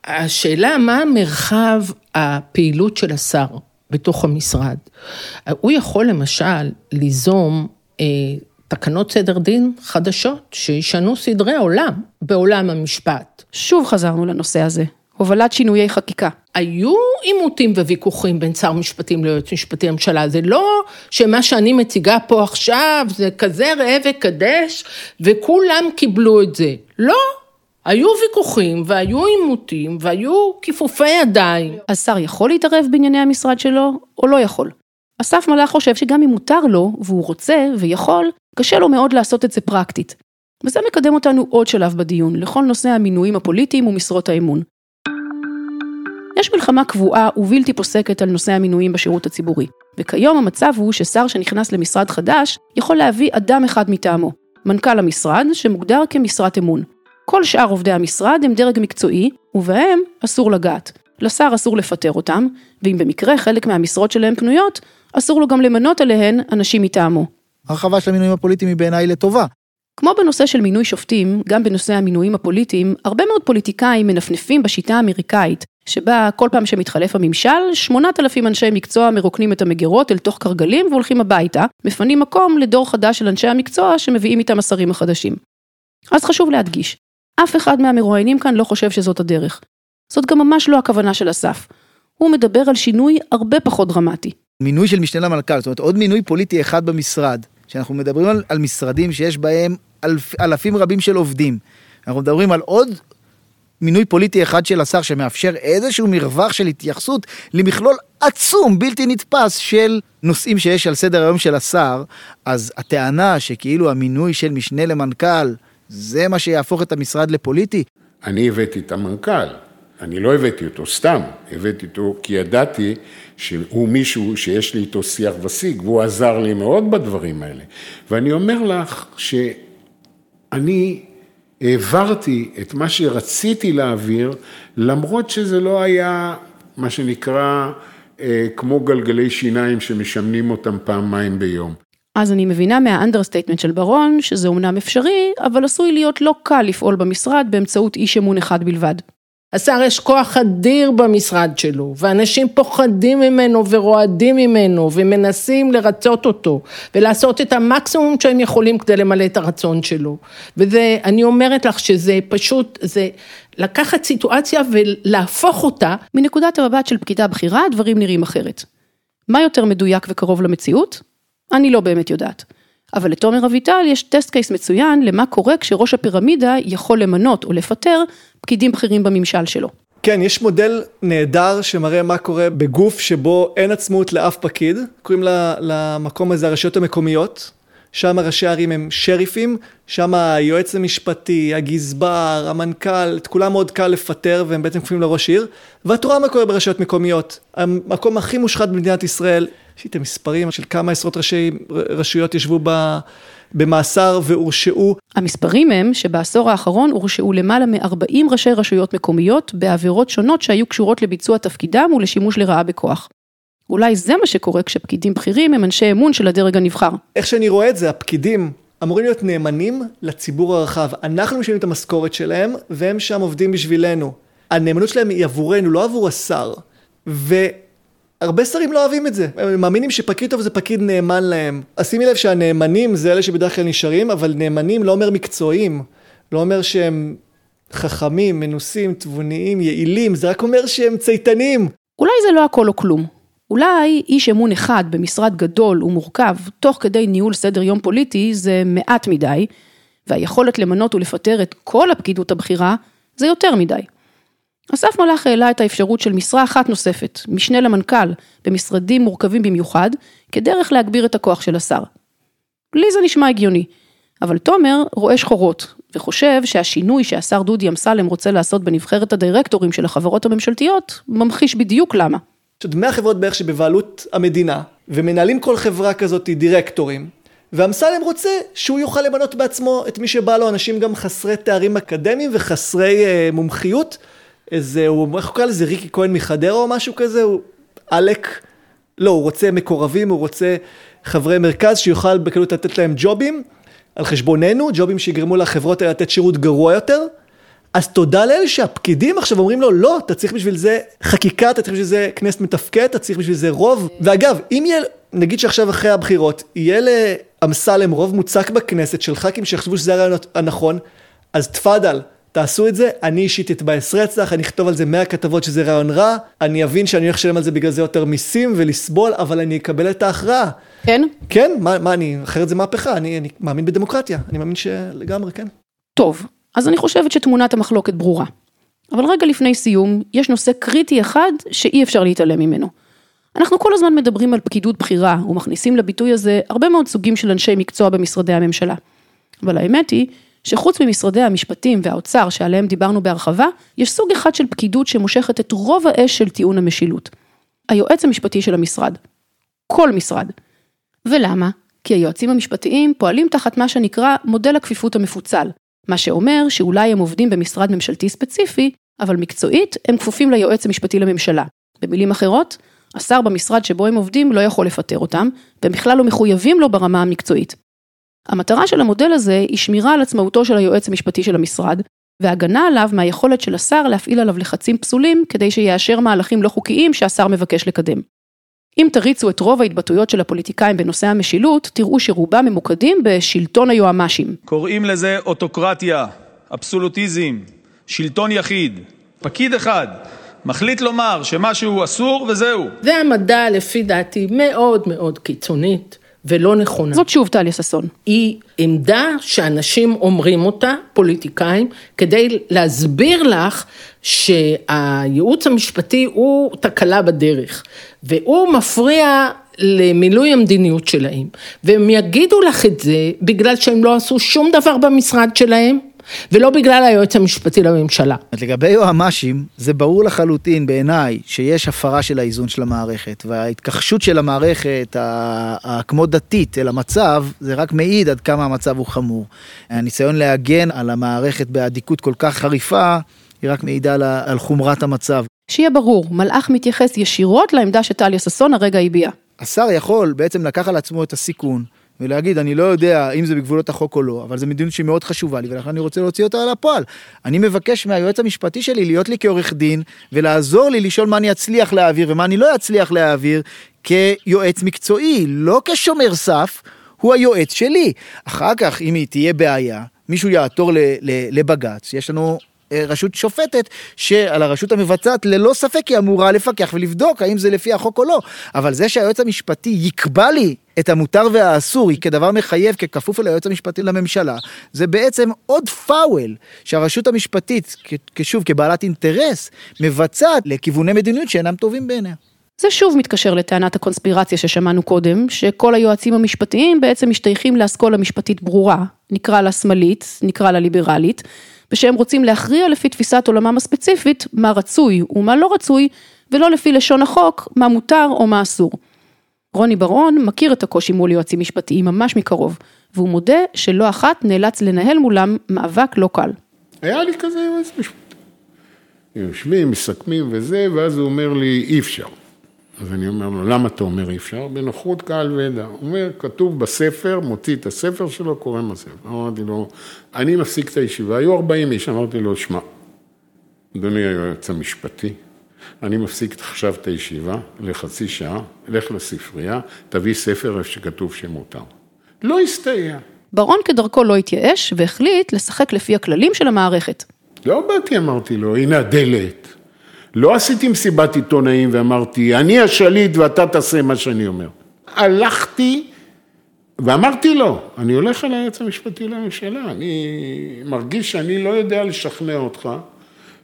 Speaker 10: השאלה מה מרחב הפעילות של השר בתוך המשרד. הוא יכול למשל ליזום אה, תקנות סדר דין חדשות שישנו סדרי עולם בעולם המשפט.
Speaker 2: שוב חזרנו לנושא הזה, הובלת שינויי חקיקה.
Speaker 10: היו עימותים וויכוחים בין שר משפטים ליועץ משפטי לממשלה, זה לא שמה שאני מציגה פה עכשיו זה כזה ראה וקדש וכולם קיבלו את זה, לא. היו ויכוחים והיו עימותים והיו כיפופי ידיים.
Speaker 2: השר יכול להתערב בענייני המשרד שלו או לא יכול? אסף מלאך חושב שגם אם מותר לו, והוא רוצה ויכול, קשה לו מאוד לעשות את זה פרקטית. וזה מקדם אותנו עוד שלב בדיון, לכל נושא המינויים הפוליטיים ומשרות האמון. יש מלחמה קבועה ובלתי פוסקת על נושא המינויים בשירות הציבורי, וכיום המצב הוא ששר שנכנס למשרד חדש יכול להביא אדם אחד מטעמו, מנכ"ל המשרד שמוגדר כמשרת אמון. כל שאר עובדי המשרד הם דרג מקצועי, ובהם אסור לגעת. לשר אסור לפטר אותם, ואם במקרה חלק מהמשרות שלהם פנויות, אסור לו גם למנות עליהן אנשים מטעמו.
Speaker 9: הרחבה של המינויים הפוליטיים היא בעיניי לטובה.
Speaker 2: כמו בנושא של מינוי שופטים, גם בנושא המינויים הפוליטיים, הרבה מאוד פוליטיקאים מנפנפים בשיטה האמריקאית, שבה כל פעם שמתחלף הממשל, 8,000 אנשי מקצוע מרוקנים את המגירות אל תוך קרגלים והולכים הביתה, מפנים מקום לדור חדש של אנשי המקצוע שמביאים איתם השרים החדשים. אז חשוב להדגיש, אף אחד מהמרואיינים כאן לא חושב שזאת הדרך. זאת גם ממש לא הכוונה של אסף. הוא מדבר על שינוי הרבה פחות דרמטי.
Speaker 9: מינוי של משנה למנכ"ל, זאת אומרת עוד מינוי פוליטי אחד במשרד, שאנחנו מדברים על, על משרדים שיש בהם אלף, אלפים רבים של עובדים. אנחנו מדברים על עוד מינוי פוליטי אחד של השר שמאפשר איזשהו מרווח של התייחסות למכלול עצום, בלתי נתפס של נושאים שיש על סדר היום של השר, אז הטענה שכאילו המינוי של משנה למנכ"ל זה מה שיהפוך את המשרד לפוליטי?
Speaker 7: אני הבאתי את המנכ"ל, אני לא הבאתי אותו סתם, הבאתי אותו כי ידעתי שהוא מישהו שיש לי איתו שיח ושיג, והוא עזר לי מאוד בדברים האלה. ואני אומר לך שאני העברתי את מה שרציתי להעביר, למרות שזה לא היה מה שנקרא אה, כמו גלגלי שיניים שמשמנים אותם פעמיים ביום.
Speaker 2: אז אני מבינה מה understatement של ברון, שזה אומנם אפשרי, אבל עשוי להיות לא קל לפעול במשרד באמצעות איש אמון אחד בלבד.
Speaker 10: השר יש כוח אדיר במשרד שלו, ואנשים פוחדים ממנו ורועדים ממנו, ומנסים לרצות אותו, ולעשות את המקסימום שהם יכולים כדי למלא את הרצון שלו. וזה, אני אומרת לך שזה פשוט, זה לקחת סיטואציה ולהפוך אותה.
Speaker 2: מנקודת המבט של פקידה בכירה, הדברים נראים אחרת. מה יותר מדויק וקרוב למציאות? אני לא באמת יודעת. אבל לתומר אביטל יש טסט קייס מצוין למה קורה כשראש הפירמידה יכול למנות או לפטר פקידים בכירים בממשל שלו.
Speaker 5: כן, יש מודל נהדר שמראה מה קורה בגוף שבו אין עצמאות לאף פקיד, קוראים למקום הזה הרשויות המקומיות, שם ראשי הערים הם שריפים, שם היועץ המשפטי, הגזבר, המנכ"ל, את כולם מאוד קל לפטר והם בעצם כפופים לראש עיר. ואת רואה מה קורה ברשויות מקומיות. המקום הכי מושחת במדינת ישראל, יש לי את המספרים של כמה עשרות ראשי רשויות ישבו ב... במאסר והורשעו.
Speaker 2: המספרים הם שבעשור האחרון הורשעו למעלה מ-40 ראשי רשויות מקומיות בעבירות שונות שהיו קשורות לביצוע תפקידם ולשימוש לרעה בכוח. אולי זה מה שקורה כשפקידים בכירים הם אנשי אמון של הדרג הנבחר.
Speaker 5: איך שאני רואה את זה, הפקידים אמורים להיות נאמנים לציבור הרחב. אנחנו משלמים את המשכורת שלהם, והם שם עובדים בשבילנו. הנאמנות שלהם היא עבורנו, לא עבור השר. והרבה שרים לא אוהבים את זה. הם מאמינים שפקיד טוב זה פקיד נאמן להם. אז שימי לב שהנאמנים זה אלה שבדרך כלל נשארים, אבל נאמנים לא אומר מקצועיים. לא אומר שהם חכמים, מנוסים, תבוניים, יעילים, זה רק אומר שהם צייתנים.
Speaker 2: אולי זה לא הכל או כלום. אולי איש אמון אחד במשרד גדול ומורכב, תוך כדי ניהול סדר יום פוליטי, זה מעט מדי, והיכולת למנות ולפטר את כל הפקידות הבכירה, זה יותר מדי. אסף מלאך העלה את האפשרות של משרה אחת נוספת, משנה למנכ"ל, במשרדים מורכבים במיוחד, כדרך להגביר את הכוח של השר. לי זה נשמע הגיוני, אבל תומר רואה שחורות, וחושב שהשינוי שהשר דודי אמסלם רוצה לעשות בנבחרת הדירקטורים של החברות הממשלתיות, ממחיש בדיוק למה.
Speaker 5: יש עוד 100 חברות בערך שבבעלות המדינה, ומנהלים כל חברה כזאת דירקטורים, ואמסלם רוצה שהוא יוכל למנות בעצמו את מי שבא לו, אנשים גם חסרי תארים אקדמיים וחסרי אה, מומחיות. איזה, הוא, איך הוא קרא לזה, ריקי כהן מחדרה או משהו כזה, הוא עלק, לא, הוא רוצה מקורבים, הוא רוצה חברי מרכז שיוכל בקלות לתת להם ג'ובים על חשבוננו, ג'ובים שיגרמו לחברות האלה לתת שירות גרוע יותר. אז תודה לאל שהפקידים עכשיו אומרים לו, לא, אתה צריך בשביל זה חקיקה, אתה צריך בשביל זה כנסת מתפקד, אתה צריך בשביל זה רוב. ואגב, אם יהיה, נגיד שעכשיו אחרי הבחירות, יהיה לאמסלם רוב מוצק בכנסת של ח"כים שיחשבו שזה הרעיון הנכון, אז תפאדל, תעשו את זה, אני אישית אתבאס רצח, אני אכתוב על זה 100 כתבות שזה רעיון רע, אני אבין שאני הולך לשלם על זה בגלל זה יותר מיסים ולסבול, אבל אני אקבל את ההכרעה.
Speaker 2: כן?
Speaker 5: כן, מה, מה אני, אחרת זה מהפכה, אני, אני מאמין בדמוקרטיה, אני מאמין שלגמרי, כן.
Speaker 2: טוב, אז אני חושבת שתמונת המחלוקת ברורה. אבל רגע לפני סיום, יש נושא קריטי אחד שאי אפשר להתעלם ממנו. אנחנו כל הזמן מדברים על פקידות בכירה ומכניסים לביטוי הזה הרבה מאוד סוגים של אנשי מקצוע במשרדי הממשלה. אבל האמת היא שחוץ ממשרדי המשפטים והאוצר שעליהם דיברנו בהרחבה, יש סוג אחד של פקידות שמושכת את רוב האש של טיעון המשילות. היועץ המשפטי של המשרד. כל משרד. ולמה? כי היועצים המשפטיים פועלים תחת מה שנקרא מודל הכפיפות המפוצל, מה שאומר שאולי הם עובדים במשרד ממשלתי ספציפי, אבל מקצועית הם כפופים ליועץ המשפטי לממשלה. במילים אחרות, השר במשרד שבו הם עובדים לא יכול לפטר אותם, והם בכלל לא מחויבים לו ברמה המקצועית. המטרה של המודל הזה היא שמירה על עצמאותו של היועץ המשפטי של המשרד, והגנה עליו מהיכולת של השר להפעיל עליו לחצים פסולים כדי שיאשר מהלכים לא חוקיים שהשר מבקש לקדם. אם תריצו את רוב ההתבטאויות של הפוליטיקאים בנושא המשילות, תראו שרובם ממוקדים בשלטון היועמ"שים.
Speaker 15: קוראים לזה אוטוקרטיה, אבסולוטיזם, שלטון יחיד, פקיד אחד. מחליט לומר שמשהו אסור וזהו.
Speaker 10: והעמדה לפי דעתי מאוד מאוד קיצונית ולא נכונה.
Speaker 2: זאת שוב טליה ששון.
Speaker 10: היא עמדה שאנשים אומרים אותה, פוליטיקאים, כדי להסביר לך שהייעוץ המשפטי הוא תקלה בדרך, והוא מפריע למילוי המדיניות שלהם, והם יגידו לך את זה בגלל שהם לא עשו שום דבר במשרד שלהם. ולא בגלל היועץ המשפטי לממשלה.
Speaker 9: לגבי יועמ"שים, זה ברור לחלוטין בעיניי שיש הפרה של האיזון של המערכת, וההתכחשות של המערכת, כמו דתית, אל המצב, זה רק מעיד עד כמה המצב הוא חמור. הניסיון להגן על המערכת באדיקות כל כך חריפה, היא רק מעידה על חומרת המצב.
Speaker 2: שיהיה ברור, מלאך מתייחס ישירות לעמדה שטליה ששון הרגע הביעה.
Speaker 9: השר יכול בעצם לקח על עצמו את הסיכון ולהגיד, אני לא יודע אם זה בגבולות החוק או לא, אבל זו מדיניות שהיא מאוד חשובה לי, ולכן אני רוצה להוציא אותה על הפועל. אני מבקש מהיועץ המשפטי שלי להיות לי כעורך דין, ולעזור לי לשאול מה אני אצליח להעביר ומה אני לא אצליח להעביר, כיועץ מקצועי, לא כשומר סף, הוא היועץ שלי. אחר כך, אם היא תהיה בעיה, מישהו יעתור לבג"ץ, יש לנו אה, רשות שופטת שעל הרשות המבצעת ללא ספק היא אמורה לפקח ולבדוק האם זה לפי החוק או לא. אבל זה שהיועץ המשפטי יקבע לי את המותר והאסור כדבר מחייב ככפוף אל היועץ המשפטי לממשלה, זה בעצם עוד פאוול שהרשות המשפטית, שוב כבעלת אינטרס, מבצעת לכיווני מדיניות שאינם טובים בעיניה.
Speaker 2: זה שוב מתקשר לטענת הקונספירציה ששמענו קודם, שכל היועצים המשפטיים בעצם משתייכים לאסכולה משפטית ברורה, נקרא לה שמאלית, נקרא לה ליברלית, ושהם רוצים להכריע לפי תפיסת עולמם הספציפית, מה רצוי ומה לא רצוי, ולא לפי לשון החוק, מה מותר או מה אסור. רוני בר-און מכיר את הקושי מול יועצים משפטיים ממש מקרוב, והוא מודה שלא אחת נאלץ לנהל מולם מאבק לא קל.
Speaker 7: היה לי כזה יועץ משפטי. יושבים, מסכמים וזה, ואז הוא אומר לי, אי אפשר. אז אני אומר לו, למה אתה אומר אי אפשר? בנוחות קהל ועדה. הוא אומר, כתוב בספר, מוציא את הספר שלו, קורא מהספר. אמרתי לו, אני מפסיק את הישיבה, היו 40 איש, אמרתי לו, שמע, אדוני היועץ המשפטי, אני מפסיק עכשיו את הישיבה לחצי שעה, לך לספרייה, תביא ספר איפה שכתוב שמותר. לא הסתייע.
Speaker 2: ברון כדרכו לא התייאש והחליט לשחק לפי הכללים של המערכת.
Speaker 7: לא באתי, אמרתי לו, הנה הדלת. לא עשיתי מסיבת עיתונאים ואמרתי, אני השליט ואתה תעשה מה שאני אומר. הלכתי ואמרתי לו, אני הולך על היועץ המשפטי לממשלה, אני מרגיש שאני לא יודע לשכנע אותך,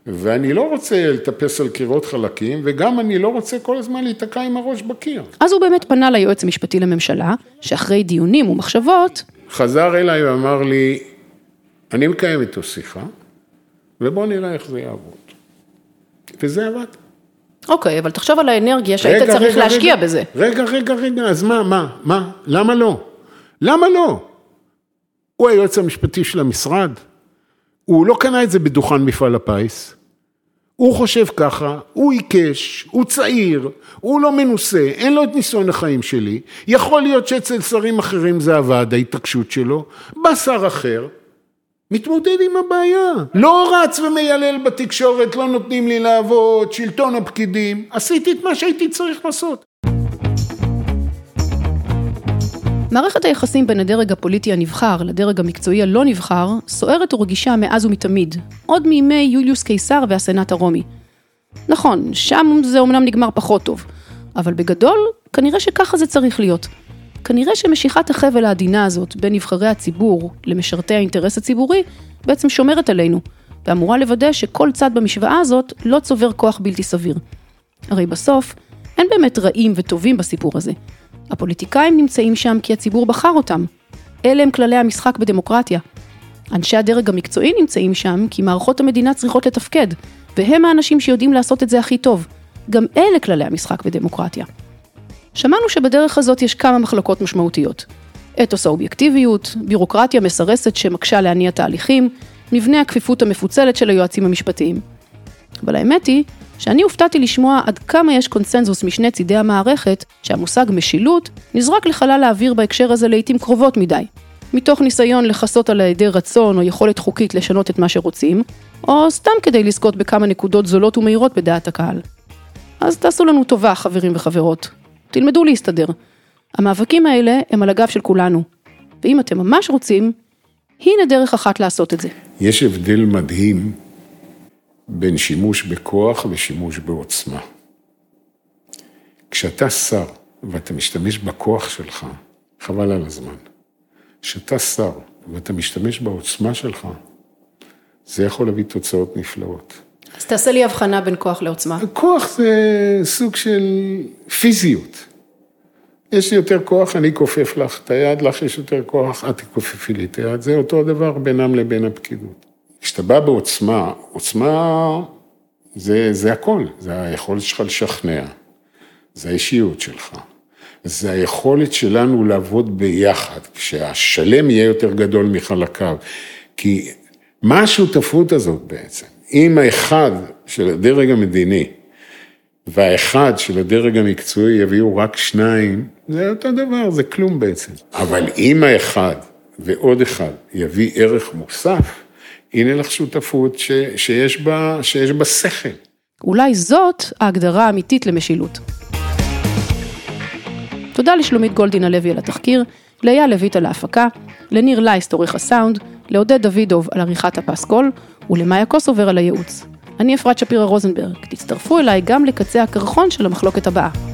Speaker 7: ואני לא רוצה לטפס על קירות חלקים, וגם אני לא רוצה כל הזמן להיתקע עם הראש בקיר.
Speaker 2: אז הוא באמת פנה ליועץ המשפטי לממשלה, שאחרי דיונים ומחשבות...
Speaker 7: חזר אליי ואמר לי, אני מקיים איתו שיחה, ובוא נראה איך זה יעבוד. וזה עבד.
Speaker 2: אוקיי, אבל תחשוב על האנרגיה שהיית רגע, צריך רגע, להשקיע
Speaker 7: רגע,
Speaker 2: בזה.
Speaker 7: רגע, רגע, רגע, אז מה, מה, מה, למה לא? למה לא? הוא היועץ המשפטי של המשרד, הוא לא קנה את זה בדוכן מפעל הפיס, הוא חושב ככה, הוא עיקש, הוא צעיר, הוא לא מנוסה, אין לו את ניסיון החיים שלי, יכול להיות שאצל שרים אחרים זה עבד, ההתעקשות שלו, בא שר אחר, מתמודד עם הבעיה. לא רץ ומיילל בתקשורת, לא נותנים לי לעבוד, שלטון הפקידים. עשיתי את מה שהייתי צריך לעשות.
Speaker 2: מערכת היחסים בין הדרג הפוליטי הנבחר לדרג המקצועי הלא נבחר סוערת ורגישה מאז ומתמיד, עוד מימי יוליוס קיסר והסנאט הרומי. נכון, שם זה אומנם נגמר פחות טוב, אבל בגדול, כנראה שככה זה צריך להיות. כנראה שמשיכת החבל העדינה הזאת בין נבחרי הציבור למשרתי האינטרס הציבורי בעצם שומרת עלינו, ואמורה לוודא שכל צד במשוואה הזאת לא צובר כוח בלתי סביר. הרי בסוף, אין באמת רעים וטובים בסיפור הזה. הפוליטיקאים נמצאים שם כי הציבור בחר אותם. אלה הם כללי המשחק בדמוקרטיה. אנשי הדרג המקצועי נמצאים שם כי מערכות המדינה צריכות לתפקד, והם האנשים שיודעים לעשות את זה הכי טוב. גם אלה כללי המשחק בדמוקרטיה. שמענו שבדרך הזאת יש כמה מחלוקות משמעותיות. אתוס האובייקטיביות, בירוקרטיה מסרסת שמקשה להניע תהליכים, מבנה הכפיפות המפוצלת של היועצים המשפטיים. אבל האמת היא שאני הופתעתי לשמוע עד כמה יש קונסנזוס משני צידי המערכת שהמושג משילות נזרק לחלל האוויר בהקשר הזה לעיתים קרובות מדי. מתוך ניסיון לכסות על היעדר רצון או יכולת חוקית לשנות את מה שרוצים, או סתם כדי לזכות בכמה נקודות זולות ומהירות בדעת הקהל. אז תעשו לנו טובה, חברים וחברות. תלמדו להסתדר. המאבקים האלה הם על הגב של כולנו, ואם אתם ממש רוצים, הנה דרך אחת לעשות את זה.
Speaker 7: יש הבדל מדהים בין שימוש בכוח ושימוש בעוצמה. כשאתה שר ואתה משתמש בכוח שלך, חבל על הזמן. כשאתה שר ואתה משתמש בעוצמה שלך, זה יכול להביא תוצאות נפלאות.
Speaker 2: אז תעשה לי הבחנה בין כוח לעוצמה.
Speaker 7: כוח זה סוג של פיזיות. יש לי יותר כוח, אני כופף לך את היד, לך יש יותר כוח, את תכופפי לי את היד, זה אותו הדבר בינם לבין הפקידות. כשאתה בא בעוצמה, עוצמה זה, זה הכל, זה היכולת שלך לשכנע, זה האישיות שלך, זה היכולת שלנו לעבוד ביחד, כשהשלם יהיה יותר גדול מחלקיו, כי מה השותפות הזאת בעצם? אם האחד של הדרג המדיני והאחד של הדרג המקצועי יביאו רק שניים, זה אותו דבר, זה כלום בעצם. אבל אם האחד ועוד אחד יביא ערך מוסף, הנה לך שותפות ש, שיש, בה, שיש בה שכל.
Speaker 2: אולי זאת ההגדרה האמיתית למשילות. תודה לשלומית גולדין הלוי על התחקיר, לאייל לויט על ההפקה, לניר לייסט עורך הסאונד, לעודד דוידוב על עריכת הפסקול, ולמאיה קוסובר על הייעוץ. אני אפרת שפירא רוזנברג, תצטרפו אליי גם לקצה הקרחון של המחלוקת הבאה.